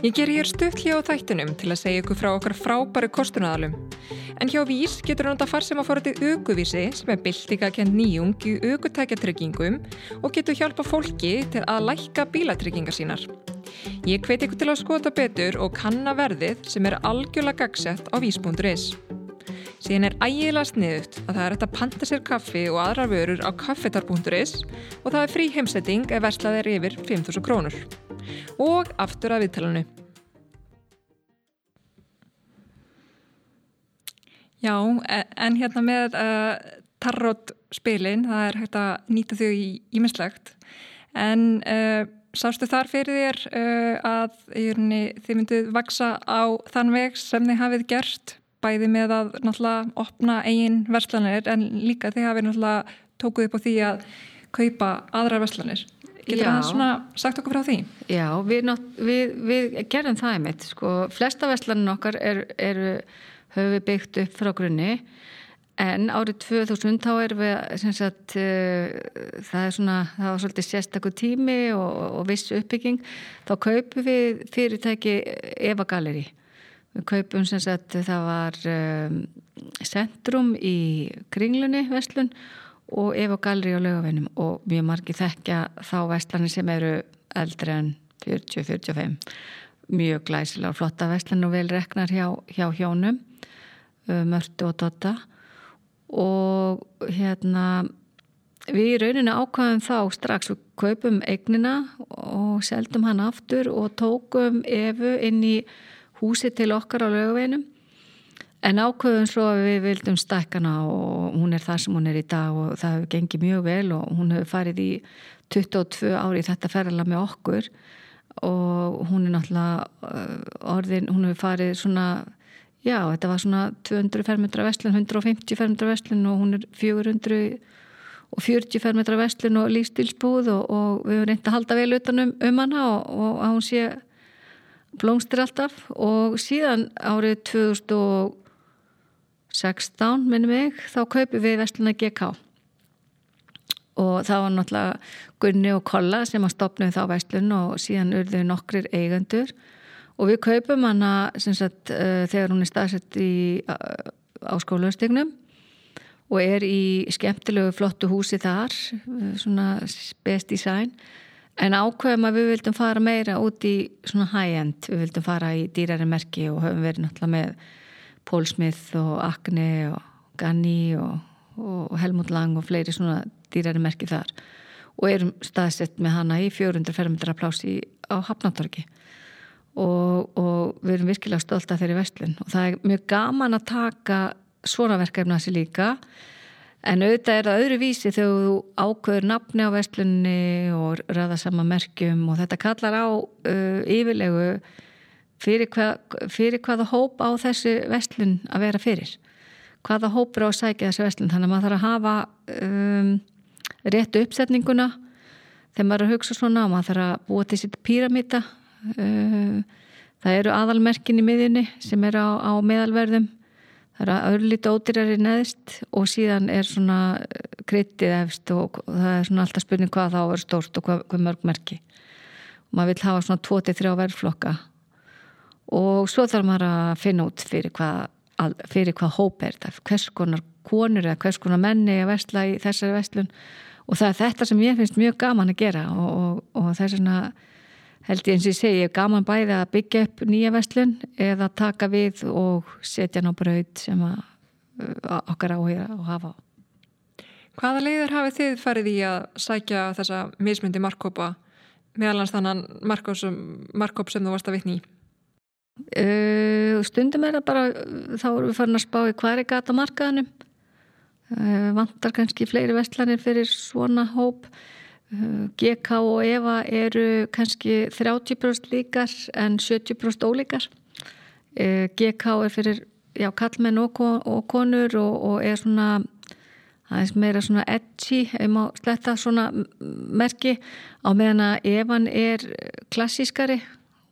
Ég ger hér stuttli á þættunum til að segja ykkur frá okkar frábæru kostunadalum. En hjá Vís getur hann að fara sem að fara til aukuvísi sem er byltinga kent nýjung í aukutækjatryggingum og getur hjálpa fólki til að lækka bílatryggingar sínar. Ég hveit ykkur til að skota betur og kanna verðið sem er algjörlega gagsett á vís.is. Síðan er ægilega sniðut að það er hægt að panta sér kaffi og aðrar vörur á kaffetar.is og það er frí heimsetting ef verslað er yfir 5.000 krónur og aftur að viðtalanu. Já, e, en hérna með uh, tarot spilin, það er hægt að nýta þau í ímislegt, en uh, sástu þar fyrir þér uh, að jörni, þið mynduð vaksa á þann veg sem þið hafið gert, bæði með að náttúrulega opna eigin verslanir, en líka þið hafið náttúrulega tókuð upp á því að kaupa aðra verslanir. Getur það svona sagt okkur frá því? Já, við, við, við gerum það einmitt, sko, flesta vestlannin okkar eru, er, höfum við byggt upp frá grunni en árið 2000 þá erum við sagt, uh, það er svona það var svolítið sérstakku tími og, og viss uppbygging, þá kaupum við fyrirtæki Eva Galeri við kaupum sagt það var um, centrum í Kringlunni vestlun og Eva Galri á lögavinnum og mjög margi þekkja þá vestlanir sem eru eldri en 40-45 mjög glæsilega flotta vestlan og vel reknar hjá, hjá hjónum uh, Mörtu og Dotta og hérna við í rauninu ákvæðum þá strax við kaupum eignina og seldum hann aftur og tókum Evu inn í húsi til okkar á lögavinnum En ákveðum svo að við vildum stækkana og hún er það sem hún er í dag og það hefur gengið mjög vel og hún hefur farið í 22 ári þetta ferðala með okkur. Og hún er náttúrulega uh, orðin, hún hefur farið svona, já þetta var svona 200 fermetra vestlun, 150 fermetra vestlun og hún er 400 og 40 fermetra vestlun og lífstilsbúð og, og við hefum reyndið að halda vel utanum um hana og, og að hún sé blómstir alltaf. Og síðan árið 2000 16 minnum mig, þá kaupið við Vestluna GK og það var náttúrulega Gunni og Kolla sem að stopnum þá Vestlun og síðan urðu nokkrir eigendur og við kaupum hana sagt, uh, þegar hún er staðsett í, uh, á skólastignum og er í skemmtilegu flottu húsi þar uh, svona best design. En ákveðum að við vildum fara meira út í svona high-end, við vildum fara í dýrari merki og höfum verið náttúrulega með Paul Smith og Acne og Ganni og, og Helmut Lang og fleiri svona dýræri merki þar. Og erum staðsett með hana í 400 fermetra plási á Hafnáttorki og, og við erum virkilega stolt af þeirri vestlun og það er mjög gaman að taka svona verkefna sér líka. En auðvitað er það öðru vísi þegar þú ákveður nafni á vestlunni og ræða sama merkjum og þetta kallar á uh, yfirlegu fyrir, hvað, fyrir hvaða hóp á þessu vestlun að vera fyrir. Hvaða hópur á að sækja þessu vestlun þannig að maður þarf að hafa um, réttu uppsetninguna þegar maður er að hugsa svona og maður þarf að búa til sitt píramíta það eru aðalmerkin í miðjunni sem eru á, á meðalverðum. Það er örlítið ódýrari neðist og síðan er svona kryttið efst og það er svona alltaf spurning hvað þá er stórt og hvað, hvað mörg merki. Og maður vil hafa svona 23 verðflokka. Og svo þarf maður að finna út fyrir hvað, fyrir hvað hóp er þetta, hvers konar konur eða hvers konar menni að vestla í þessari vestlun og það er þetta sem ég finnst mjög gaman að gera og, og, og er svona held ég eins og ég segi, gaman bæði að byggja upp nýja vestlun eða taka við og setja ná braud sem að, að okkar áhuga og hafa. Hvaða leiður hafið þið farið í að sækja þessa mismundi markkópa meðalans þannan markkóp sem þú varst að vitni í? Uh, stundum er það bara þá erum við farin að spá í er gata markaðanum uh, vantar kannski fleiri vestlanir fyrir svona hóp GK og EVA eru kannski 30% líkar en 70% ólíkar. GK er fyrir já, kallmenn og, konur og, og er svona aðeins meira svona edgy ef maður sletta svona merki á meðan að EVAN er klassískari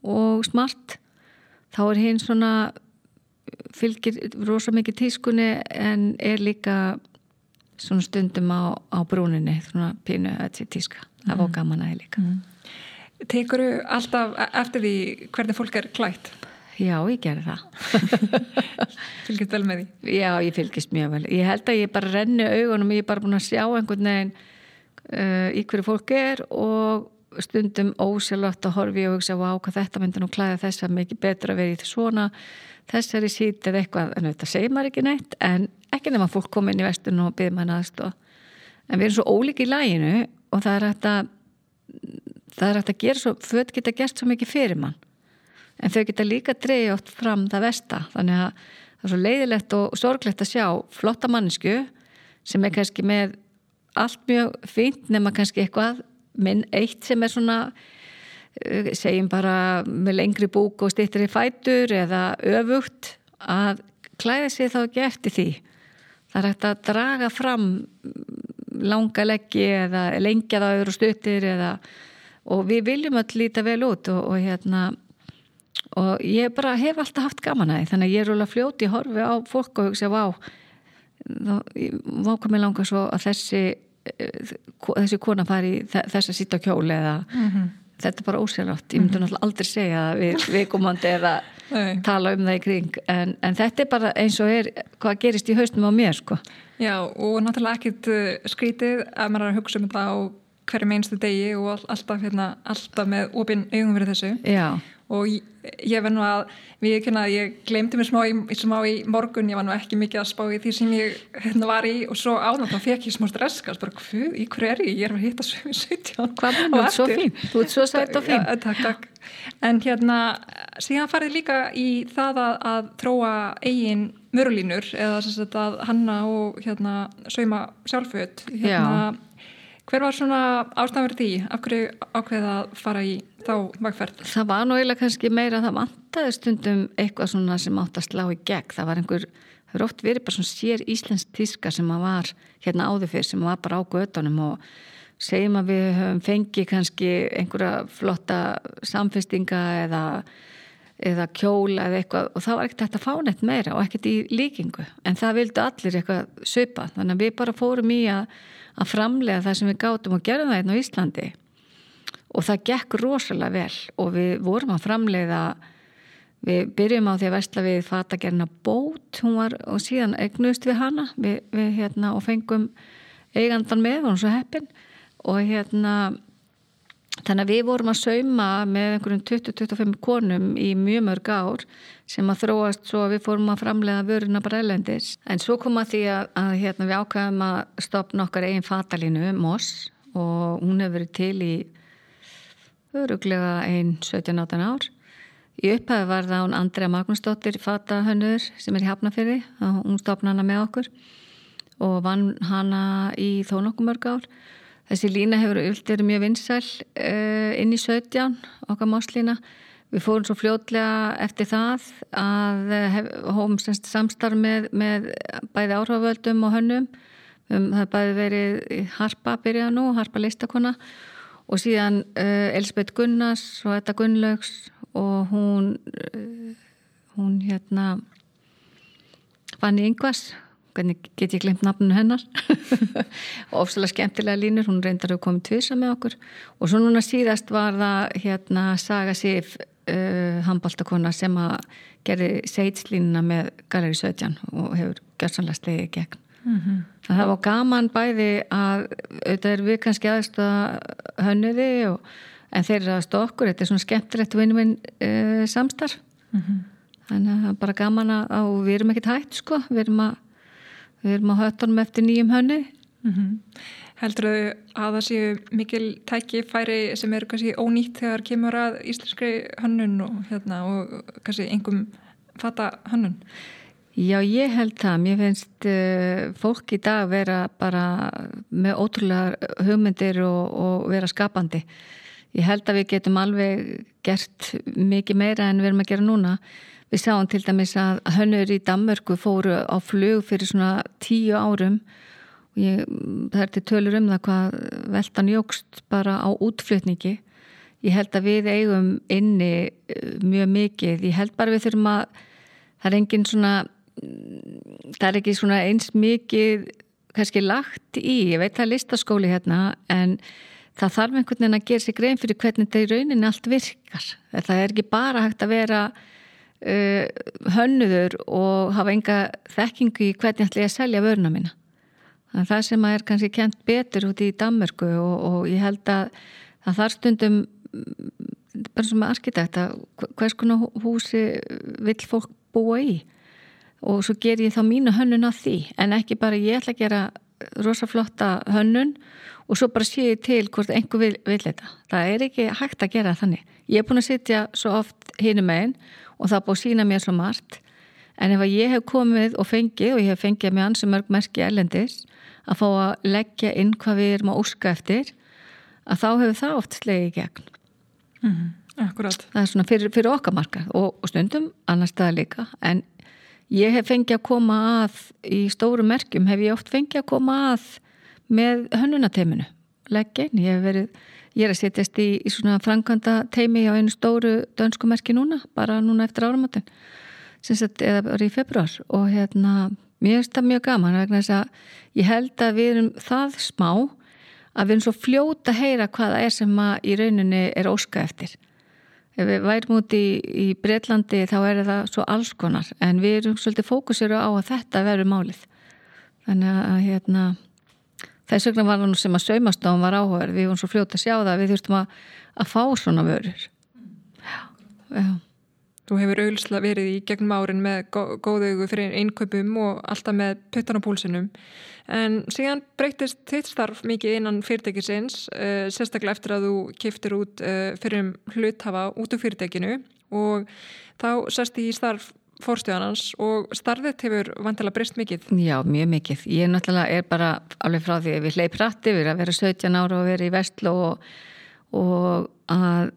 og smart þá er hinn svona fylgir rosa mikið tískunni en er líka svona stundum á, á brúninni svona pínu í tíska það var mm. gaman aðeins líka mm. Tekuru alltaf eftir því hvernig fólk er klætt? Já, ég gerði það <laughs> Fylgist vel með því? Já, ég fylgist mjög vel ég held að ég bara renni augunum ég er bara búin að sjá einhvern veginn uh, í hverju fólk er og stundum ósjálflott að horfi og hugsa á hvað þetta myndir nú klæða þess að mikið betra vera í svona þessari sít eða eitthvað, en þetta segir maður ekki neitt en ekki nema fólk komið inn í vestun og byrð maður aðstof en við erum svo ólík í læginu og það er hægt að það er hægt að gera svo, föt geta gert svo mikið fyrir mann. En þau geta líka dreyja oft fram það vesta þannig að það er svo leiðilegt og sorglegt að sjá flotta mannesku sem er kannski með allt mjög fínt nema kannski eitthvað minn eitt sem er svona Eh, segjum bara með lengri búk og stýttri fætur eða öfugt að klæða sér þá ekki eftir því. Það er hægt að draga fram langa leggi eða lengja það öðru stuttir eða, og við viljum að líta vel út og, og hérna og ég bara hef alltaf haft gaman að því þannig að ég er alveg fljóti horfi á fólk og hugsa vá þá komið langa svo að þessi þessi kona fari þess að sýta kjól eða mm -hmm þetta er bara ósérlátt, ég myndi mhm. náttúrulega aldrei segja við <laughs> viðkomandi eða tala um það í kring, en, en þetta er bara eins og er hvað gerist í haustum á mér sko. Já, og náttúrulega ekkit uh, skrítið að maður er að hugsa um þetta á hverju meinstu degi og alltaf, hérna, alltaf með opinn augum verið þessu. Já og ég, ég verð nú að við ekki að ég glemdi mér smá í, smá í morgun, ég var nú ekki mikið að spá í því sem ég hérna, var í. Og svo ánátt þá fekk ég smá stresskast, bara hvað, í hverju er ég? Ég er að hitta sögum 17 hvað er það svo fín, þú ert svo sætt og fín. ja, takk, takk, en hérna síðan farið líka í það að, að tróa eigin mörulínur eða að hanna og hérna sauma sjálföld hérna, hver var svona ástæður því af hverju ákveða að fara í þá vagferð? Það var nú eiginlega kannski meira að það vantaði stundum eitthvað svona sem átt að slá í gegn. Það var einhver, það er oft verið bara svona sér íslensk tíska sem að var hérna áður fyrir sem var bara á gödunum og segjum að við höfum fengið kannski einhverja flotta samfestinga eða, eða kjóla eða eitthvað og það var ekkert hægt að fá neitt meira og ekkert í líkingu en það vildu allir eitthvað söpa þannig að við bara fórum í að, að framlega það sem við gátum og gerðum það hérna á Íslandi. Og það gekk rosalega vel og við vorum að framleiða við byrjum á því að vestla við fatagerna bót. Var, og síðan eignust við hana. Við, við, hérna, og fengum eigandan með og svo heppin. Og hérna þannig að við vorum að sauma með einhverjum 20-25 konum í mjög mörg ár sem að þróast svo að við fórum að framlega vöruna bara elendis en svo kom að því að, að hérna, við ákvæðum að stopna okkar eigin fatalínu Moss og hún hefur verið til í öruglega einn 17-18 ár. Í upphæðu var það hún Andrea Magnúsdóttir fatahönnur sem er í Hafnafyrði, hún stopna hana með okkur og vann hana í þó nokkuð mörg ár. Þessi lína hefur auðvitað mjög vinsæl uh, inn í 17, okkar máslína. Við fórum svo fljótlega eftir það að hóum samstarf með, með bæði áhrifavöldum og hönnum. Um, það bæði verið harpa byrjað nú, harpa listakonna og síðan uh, Elisabeth Gunnars og þetta Gunnlaugs og hún uh, hún hérna Fanny Ingvars hvernig get ég glemt nafnunu hennar? Og <laughs> ofsalega skemmtilega línur hún reyndar að koma tvisa með okkur. Og svo núna síðast var það hérna Saga Sif uh, handbóltakona sem að gerði seitslínuna með Galeri 17 og hefur gjörsanlega slegið gegn. Mm -hmm. það var gaman bæði að auðvitað er við kannski aðstöða hönniði og, en þeir eru aðstöða okkur. Þetta er svona skemmtilegt win-win uh, samstarf. Mm -hmm. þannig að bara gaman að við erum ekkert hægt sko. Við erum að við erum á höttunum eftir nýjum hönni mm -hmm. Heldur þau að það séu mikil tækifæri sem eru kannski ónýtt þegar kemur að íslenskri hönnun og, hérna, og kannski engum fata hönnun? Já, ég held það. Mér finnst uh, fólk í dag vera bara með ótrúlega hugmyndir og, og vera skapandi. Ég held að við getum alveg gert mikið meira en við erum að gera núna. Við sáum til dæmis að hönnur í Danmörku fóru á flug fyrir svona tíu árum og ég, það er til tölur um það hvað veltan jógst bara á útflutningi. Ég held að við eigum inni eh, mjög mikið. Ég held bara við þurfum að það er engin svona það er ekki svona eins mikið kannski lagt í, ég veit það er listaskóli hérna en það þarf einhvern veginn að gera sig grein fyrir hvernig þetta í rauninni allt virkar. Það er ekki bara hægt að vera uh, hönnuður og hafa enga þekkingu í hvernig ætla ég að selja vöruna mína. Þannig að það sem er kannski kent betur út í Danmörku og, og ég held að það þar stundum bara sem arkitekt að hvers konar húsi vil fólk búa í og svo ger ég þá mínu hönnun að því en ekki bara ég ætla að gera rosaflotta hönnun og svo bara sé ég til hvort einhver vil, vil þetta. Það er ekki hægt að gera þannig. Ég er búin að sitja svo oft hínum meginn og það búið að sína mér svo margt en ef ég hef komið og fengið og ég hef fengið með ansi mörg merki ellendis að fá að leggja inn hvað við erum að óska eftir að þá hefur það oft slegið í gegn mm -hmm. Akkurát Það er svona fyrir, fyrir okkar marka og, og stundum annar staða líka en ég hef fengið að koma að í stóru merkjum hef ég oft fengið að koma að með hönnunateiminu leggja inn, ég hef verið Ég er að setjast í, í svona framkvæmda teimi á einu stóru dönskumerki núna, bara núna eftir áramáttun, eða bara í februar og hérna, mér finnst það mjög gaman ég held að við erum það smá að við erum svo fljóta að heyra hvaða er sem að í rauninni er óska eftir. Ef við værum út í, í Breitlandi þá er það svo alls konar. En við erum svolítið fókusir á að þetta verður málið. Þannig að hérna þess vegna var hann sem að saumastofn var áhugaður við vorum svo fljóta að sjá það við þurftum að, að fá svona vörur. Já, já. Þú hefur auðvitað verið í gegnum árin með góðaugu fyrir einköpum og alltaf með puttan á púlsinum. En síðan breytist þitt starf mikið innan fyrirtækisins uh, sérstaklega eftir að þú kiftir út uh, fyrir um hluthafa út úr fyrirtækinu og þá sérst í starf fórstjóðanans og starfið hefur vantilega breyst mikið. Já, mjög mikið. Ég náttúrulega er bara alveg frá því að við hleyp rætti við að vera 17 ára og vera í vestlu og, og að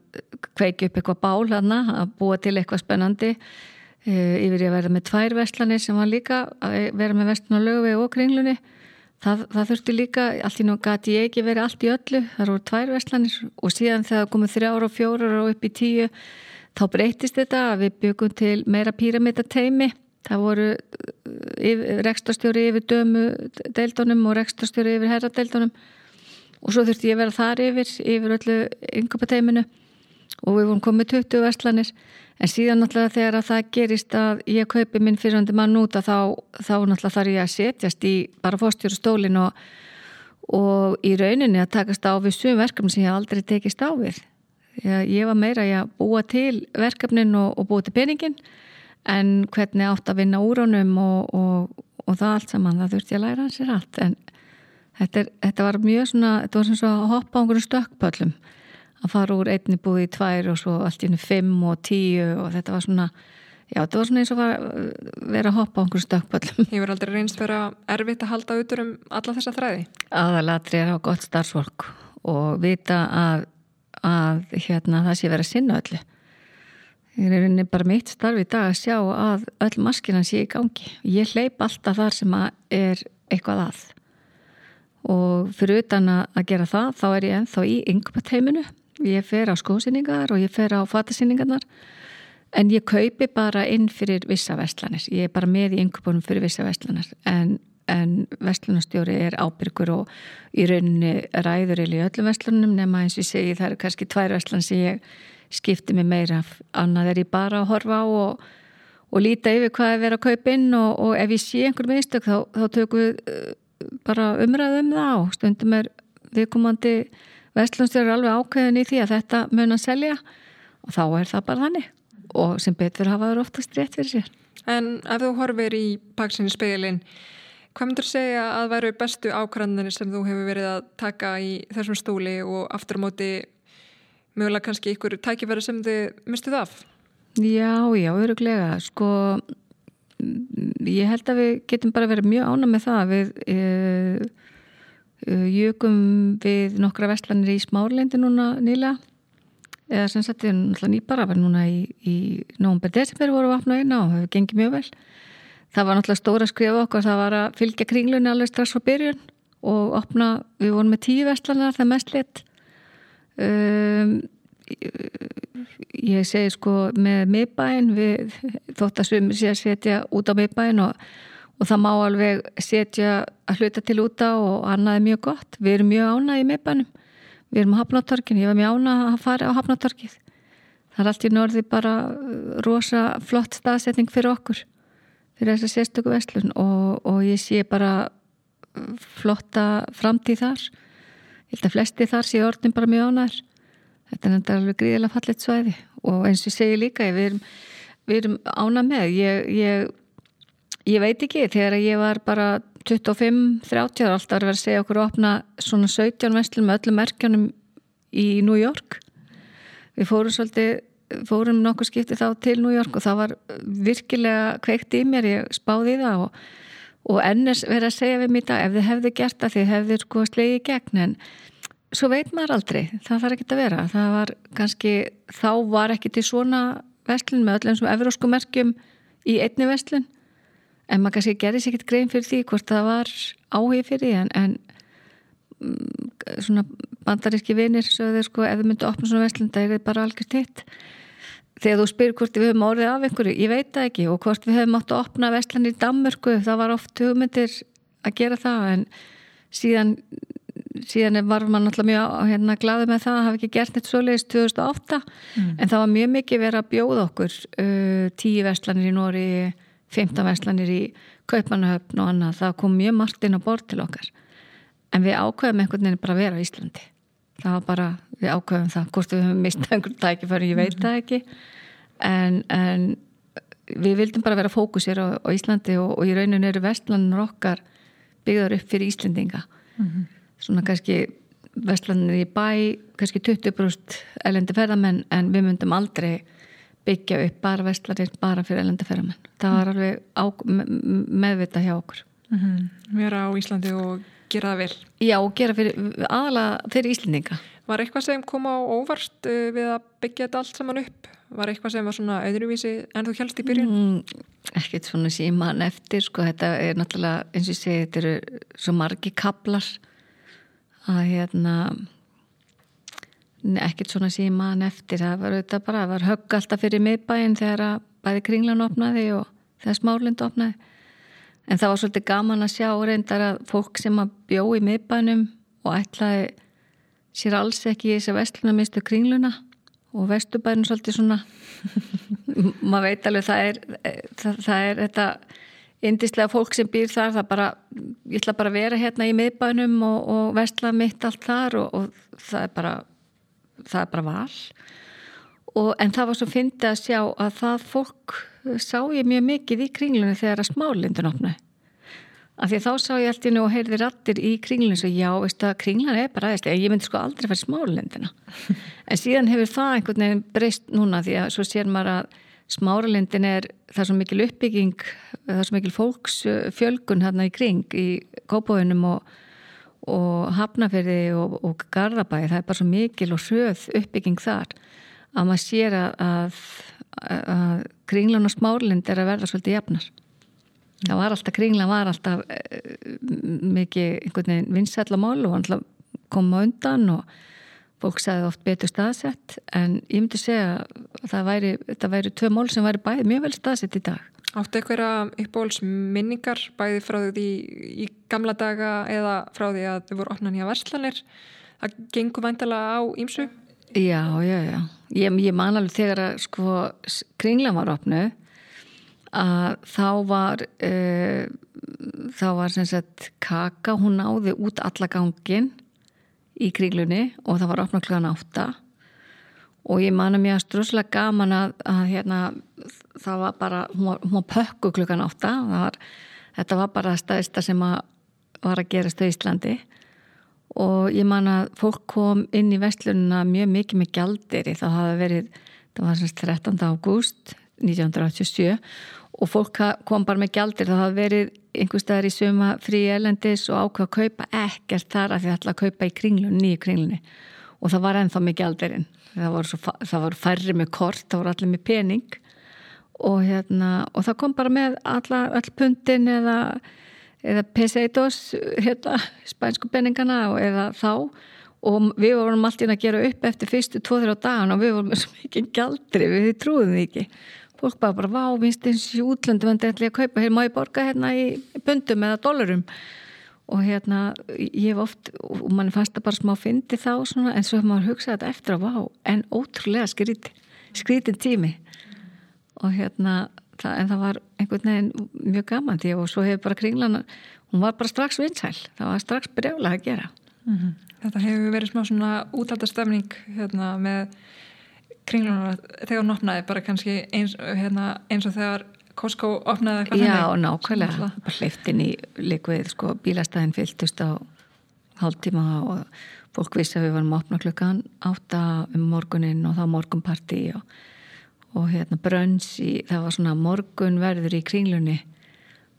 kveiki upp eitthvað bál hana, að búa til eitthvað spennandi e, yfir ég að vera með tvær vestlanir sem var líka að vera með vestlun og lögu og kringlunni. Það, það þurfti líka, allt í nú gati ég ekki verið allt í öllu, það voru tvær vestlanir og síðan þegar komið þrjára og fjórar og upp í tíu þá breytist þetta að við byggum til meira píramítateimi það voru uh, rekstastjóri yfir dömu deildunum og rekstastjóri yfir herradeildunum. Og svo þurfti ég að vera þar yfir yfir öllu yngapateiminu og við vorum komið 20 verslanir. En síðan náttúrulega þegar að það gerist að ég kaupi minn fyrirhandi mann út þá, þá náttúrulega þarf ég að setjast í bara fórstjóru stólin og, og í rauninni að takast á við sum verkefni sem ég aldrei tekist á við ég var meira að búa til verkefnin og, og búa til peningin en hvernig átt að vinna úr honum og, og, og það allt saman það þurfti að læra hans er allt. En þetta, er, þetta var mjög svona þetta var svona að hoppa á einhverju stökkpöllum að fara úr einni búið í tvær og svo allt í hennu fimm og tíu og þetta var svona já þetta var svona eins og var, vera að hoppa á einhverju stökkpöllum. <laughs> Ég verði aldrei reynst vera erfitt að halda utur um alla þessa þræði? Aðalatri er á gott starfsfólk og vita að að hérna, það sé verið að sinna öllu. Það er einnig bara mitt starf í dag að sjá að öll maskina sé í gangi. Ég hleyp alltaf þar sem er eitthvað að. Og fyrir utan að gera það þá er ég enþá í yngpateiminu ég fer á skósýningar og ég fer á fatasýningarnar. En ég kaupi bara inn fyrir vissa vestlanir, ég er bara með í yngubunum fyrir vissa vestlanir en, en vestlunarstjóri er ábyrgur og í rauninni ræður í öllum vestlunum nema eins og ég segi það eru kannski tvær vestlan sem ég skipti mig meira annað er ég bara að horfa á og, og líta yfir hvað er verið að kaupa inn og, og ef ég sé einhver meðstök þá, þá tökum við uh, bara umræðum um það og stundum er viðkomandi vestlunarstjóri alveg ákveðin í því að þetta mun að selja og þá er það bara þannig og sem betur hafa það oftast rétt fyrir sér. En ef þú horfir í baksinni speilin, hvað myndur segja að væru bestu ákvæðanir sem þú hefur verið að taka í þessum stóli og aftur á móti mögulega kannski ykkur tækifæri sem þið mistuð af? Já, já, öruglega. Sko, ég held að við getum bara verið mjög ána með það. Við e, e, jökum við nokkra vestlanir í smárleindi núna nýlega eða sem sagt, við náttúrulega nýbara var núna í, í nógumber desember voru við afna eina og það hefur gengið mjög vel það var náttúrulega stóra skrif okkur það var að fylgja kringlunni alveg strax á byrjun og opna, við vorum með tíu vestlanar það mest lit. Um, ég segi sko með miðbæin við þótt að sumir sé að setja út á miðbæin og, og það má alveg setja að hluta til úta og annað er mjög gott, við erum mjög ánað í miðbænum við erum á Hafnáttorkin, ég var mjög ána að fara á Hafnáttorkið það er allt í norði bara rosa flott staðsetning fyrir okkur fyrir þess að sérstöku vestlun og, og ég sé bara flotta framtíð þar. Ég held að flesti þar sé orðin bara mjög ánæður þetta er enda alveg gríðilega fallit svæði. Og eins og ég segi líka við erum, við erum ánað með ég, ég, ég veit ekki þegar ég var bara 25-30 ára alltaf að vera að segja okkur að opna svona 17 vestlum með öllum merkjanum í New York. Við fórum svolítið fórum nokkuð skiptið þá til New York og það var virkilega kveikt í mér ég spáði það og, og enners verið að segja við mér það ef þið hefðu gert það þið hefðu sko slegið gegn en svo veit maður aldrei það þarf ekki að vera. Það var kannski þá var ekki til svona vestlun með öllum sem evrósku merkjum í einni vestlun en maður kannski gerði sér ekkert grein fyrir því hvort það var áhug fyrir því en, en mm, svona bandaríski vinir sögðu sko ef þið myndu að opna svona vestlun það er bara algjört hitt þegar þú spyr hvort við höfum orðið af einhverju ég veit það ekki og hvort við höfum átt að opna vestlun í Danmörku það var oft hugmyndir að gera það en síðan síðan var maður náttúrulega mjög hérna glaðið með það að hafa ekki gert neitt svoleiðist 2008 mm. en það var mjög mikið verið að bjóða okkur uh, tíu vestlanir í Nóri 15 verslanir í Kaupanahöfn og annað, það kom mjög margt inn á bort til okkar. En við ákveðum einhvern veginn bara að vera á Íslandi það var bara, við ákveðum það hvort við höfum mistað einhvern tækifæri, ég veit það ekki en, en við vildum bara vera fókusir á, á Íslandi og, og í rauninu eru vestlanir okkar byggðar upp fyrir Íslandinga mm -hmm. svona kannski vestlanir í bæ, kannski 20% elendi ferðamenn en við myndum aldrei byggja upp bara vestlarinn bara fyrir ellendaferðamenn. Það var alveg á, meðvita hjá okkur. Mm -hmm. Vera á Íslandi og gera það vel. Já, gera fyrir, aðalega fyrir Íslandinga. Var eitthvað sem kom á óvart uh, við að byggja þetta allt saman upp? Var eitthvað sem var svona öðruvísi en þú helst í byrjun? Mm, ekkert svona síman eftir, sko, þetta er náttúrulega, eins og ég segi, þetta eru svo margi kaplar að hérna ekkert svona síman eftir það var auðvitað bara, það var högg alltaf fyrir miðbæinn þegar að bæði kringlan opnaði og þegar smárlind opnaði en það var svolítið gaman að sjá reyndar að fólk sem að bjó í miðbænum og ætlaði sér alls ekki í þess að vestluna mistu kringluna og vestubærin svolítið svona. <laughs> Maður veit alveg það er það, það er þetta indislega fólk sem býr þar það bara, ég ætla bara að vera hérna í miðbænum og, og vestla mitt allt þar og, og það er bara það er bara val. Og, en það var svo fyndið að sjá að það fólk sá ég mjög mikið í kringlunni þegar að smálindun opnaði. Af því þá sá ég allt í nú og heyrði rattir í kringlunni svo já, veistu að kringlan er bara aðeins ég myndi sko aldrei fara smálindina. <laughs> En síðan hefur það einhvern veginn breyst núna því að svo sér maður að smáralindin er það er svo mikil uppbygging það er svo mikil fólksfjölgun hérna í kring í kópáðunum og og hafnaferði og, og garðabæði, það er bara svo mikil og söð uppbygging þar að maður sér að, að, að kringlan og smárlind er að verða svolítið jafnar það var alltaf, kringlan var alltaf uh, mikið einhvern veginn vinsætla mál og alltaf koma undan og, fólk sagði oft betur staðsett en ég myndi segja að það væri, þetta væri tvö mál sem væri bæði mjög vel staðsett í dag. Áttu eitthvað uppbóls minningar bæði frá því í gamla daga eða frá því að þau voru opnan hjá verslanir það gengur væntalega á ímsu? Já, já, já. Ég, ég man alveg þegar að sko kringlan var opnu að þá var uh, þá var sem sagt kaka, hún náði út alla gangin í kringlunni og það var opna klukkan átta. Og ég mér að strúslega gaman að, að hérna, það var bara, hún var, hún var pökku klukkan átta, var, þetta var bara staðista sem að var að gerast á Íslandi og ég man að fólk kom inn í vestlununa mjög mikið með gjaldir það hafa verið, það var semst 13. ágúst 1987 og fólk kom bara með gjaldir það hafa verið einhverstaðar í suma frí elendis og ákveða að kaupa ekkert þar að því ætla að kaupa í kringlun, nýju kringlunni. Og það var ennþá með gjaldirinn það voru, svo, það voru færri með kort það voru allir með pening. Og, hérna, og það kom bara með alla, all pundin eða, eða peseitos hérna, spænsku peningana eða þá. Og við vorum alltaf að gera upp eftir fyrstu tvo-þrjá dagan og við vorum með svo mikið gjaldri við trúðum því ekki. Fólk bara bara, vá, vinst eins í útlöndum en þetta er að kaupa, hér má ég borga hérna í pundum eða dólarum? Og hérna, ég hef oft og mann fannst það bara smá fyndi þá svona, en svo hefur maður hugsað þetta eftir að vá en ótrúlega skríti, skrítin tími. Og hérna það, en það var einhvern veginn mjög gaman því og svo hefur bara kringlan hún var bara strax vinsæl, það var strax brjálega að gera mm -hmm. Þetta hefur verið smá svona útaldastöfning hérna með kringlunar þegar hún opnaði bara kannski eins, hérna, eins og þegar Costco opnaði eitthvað Já, henni. nákvæmlega, bara hleyftin í likvið, sko, bílastæðin fylgtust á hálftíma og fólk vissi að við varum að opna klukkan átta um morgunin og þá morgunparti og, og hérna brönns í, það var svona morgunverður í kringlunni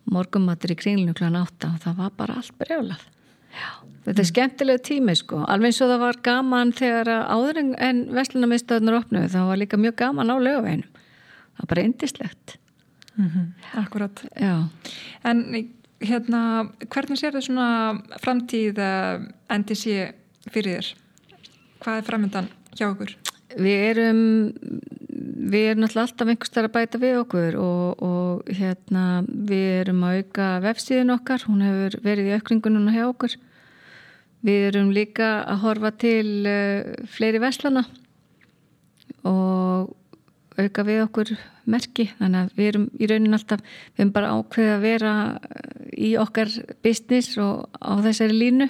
morgunmatur í kringlunni klukkan átta og það var bara allt brjálað Já, þetta er skemmtilega tími sko, alveg eins og það var gaman þegar áður en vestlunarmiðstöðunar opnuði, það var líka mjög gaman á lögaveginum, það var bara indislegt. Mm -hmm. Akkurat. Já. En hérna, hvernig sér þau svona framtíð NDC fyrir þér? Hvað er framöndan hjá okkur? Við erum við erum alltaf einhvers þar að bæta við okkur og, og hérna við erum að auka vefsíðin okkar, hún hefur verið í aukringununa hjá okkur. Við erum líka að horfa til uh, fleiri veslana og auka við okkur merki. Þannig að við erum í raunin alltaf við erum bara ákveðið að vera eh, í okkar business og á þessari línu.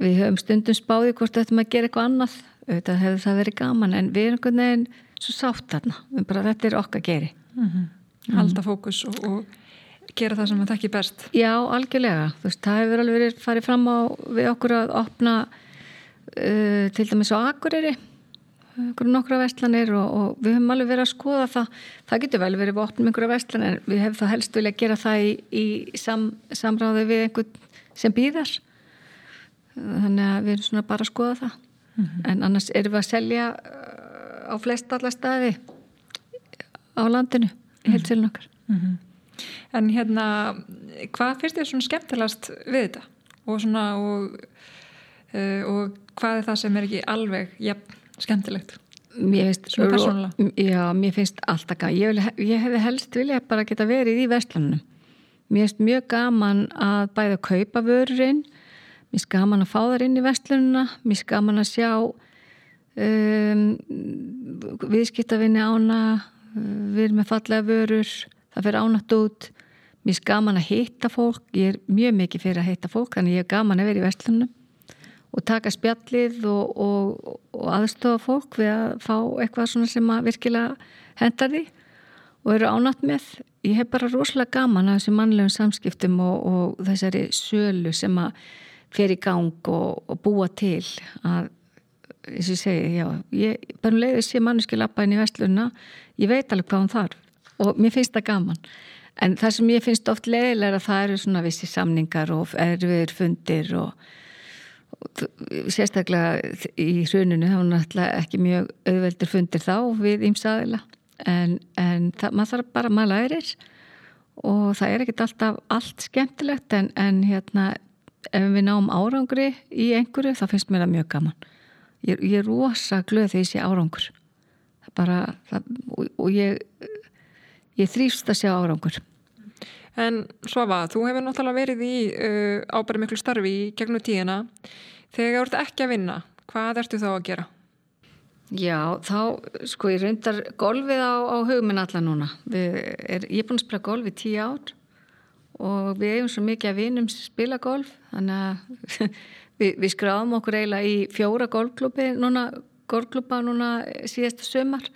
Við höfum stundum spáði hvort þetta maður gera eitthvað annað. Auðvitað hefur það verið gaman en við erum einhvern veginn svo sátt þarna. Bara, þetta er okkar geri. Mm. -hmm. Halda fókus og, og gera það sem það tekki best. Já, algjörlega, þú veist, það hefur alveg verið farið fram á við okkur að opna uh, til dæmis á Akureyri okkur nokkra vestlanir og, og við höfum alveg verið að skoða það. Það getur vel verið að opna einhverja vestlanir við hefum það helst vilja gera það í, í sam, samráði við einhvern sem býðar þannig að við erum svona bara að skoða það. Mm -hmm. en annars erum við að selja á flest alla staði á landinu í heilsilin okkar mm -hmm. En hérna, hvað finnst þér svona skemmtilegast við þetta? Og svona, og, uh, og hvað er það sem er ekki alveg jafn, skemmtilegt? Mér finnst? Já, mér finnst alltaf gaman. Ég, ég hefði helst vilja bara geta verið í vestlunum. Mér finnst mjög gaman að bæða að kaupa vörurinn. Mér finnst gaman að fá þar inn í vestlununa. Mér finnst gaman að sjá um, viðskiptavinni ána, við erum með fallega vörur, það fyrir ánætt út. Mér er gaman að heita fólk. Ég er mjög mikið fyrir að heita fólk þannig ég er gaman að vera í vestlunum og taka spjallið og, og, og aðstofa fólk við að fá eitthvað svona sem að virkilega hendar því og eru ánátt með. Ég hef bara rosalega gaman að þessu mannlegum samskiptum og, og þessari sölu sem að fer í gang og búa til að eins og ég segi, já, ég bara leiði sé manneski lappa inn í vestlunna ég veit alveg hvað hún þarf og mér finnst það gaman. En það sem ég finnst oft leiðilega að það eru svona vissi samningar og erfiður fundir og, og sérstaklega í hruninu þá er náttúrulega ekki mjög auðveldur fundir þá við ímsaðila en, en það, maður þarf bara maður lærir og það er ekkert alltaf allt skemmtilegt en, en hérna ef við náum árangri í einhverju þá finnst mér það mjög gaman ég, ég er rosa glöð þegar ég sé árangur það bara það, og, og ég ég þrýfst að sjá árangur En Svafa, þú hefur náttúrulega verið í uh, ábæri miklu starfi í gegnum tíðina. Þegar þú ert ekki að vinna, hvað ertu þá að gera? Já, þá, sko, ég reyndar golfið á, á hugminn alla núna. Við er, ég er búin að spila golf í tíu ár og við eigum svo mikið að vinum spila golf, þannig að <laughs> við, við skráðum okkur eiginlega í fjóra golfklúpi núna, golfklúpa núna síðasta sömar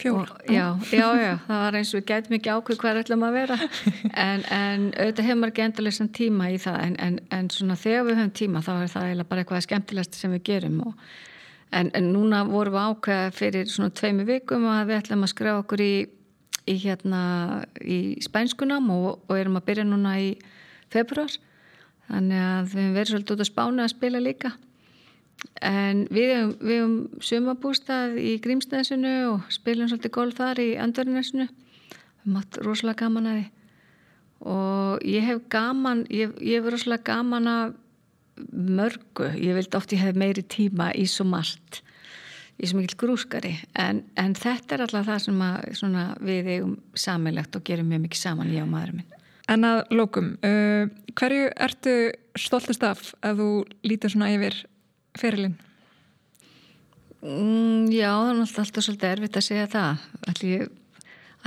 Fjór? Já, já, já, það var eins og við gætum ekki ákveð hvað ætlum að vera. En, en auðvitað hefur maður ekki endurlega tíma í það. En, en, en svona þegar við höfum tíma þá er það eiginlega bara eitthvað skemmtilegast sem við gerum. Og, en núna vorum við ákveða fyrir svona tveimu vikum að við ætlum að skræða okkur í, í hérna í spænskunam og, og erum að byrja núna í februar þannig að við verðum svolítið út að spána að spila líka. En við hefum, hefum sumabústað í Grímsnesinu og spilum svolítið golf þar í Andverðinesinu við hefum hatt rosalega gaman að því. Og ég hef gaman ég, ég hef rosalega gaman að mörgu, ég vildi oft ég hef meiri tíma í svo margt í svo mikil grúskari. En, en þetta er alltaf það sem að, svona, við eigum samilegt og gerum mjög mikið saman ég og maðurinn minn En að lókum, uh, hverju ertu stoltist af að þú lítir svona yfir ferilinn? Mm, já, það er alltaf svolítið erfitt að segja það. Ætli,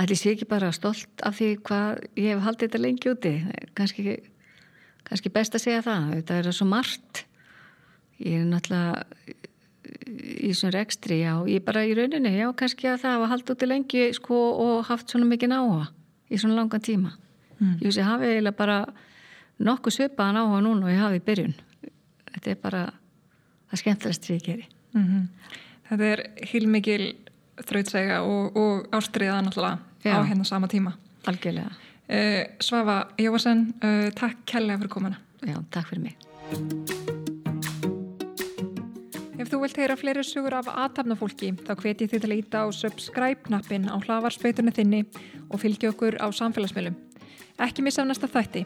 ætli sé ekki bara stolt af því hvað ég hef haldið þetta lengi úti. Kanski, kannski best að segja það. Þetta er svo margt. Ég er náttúrulega í svona rekstri, já. Ég bara í rauninni, já, kannski að það hafa haldið úti lengi sko, og haft svona mikið náha í svona langan tíma. Mm. Ég ég hafi eiginlega bara nokkuð svipaðan áhuga núna og ég hafi í byrjun. Þetta er bara það skemmtilegast sem ég geri mm -hmm. Þetta er hilmikil þrautsega og, og ástriða náttúrulega Já. á hérna sama tíma Algjörlega uh, Svafa Jóvasen, uh, takk kærlega fyrir komana Já, takk fyrir mig Ef þú vilt heyra fleiri sugur af aðtapnafólki þá hveti þið til að íta á subscribe-knappin á hlavarspöytunni þinni og fylgja okkur á samfélagsmiðlum. Ekki missa af næsta þætti.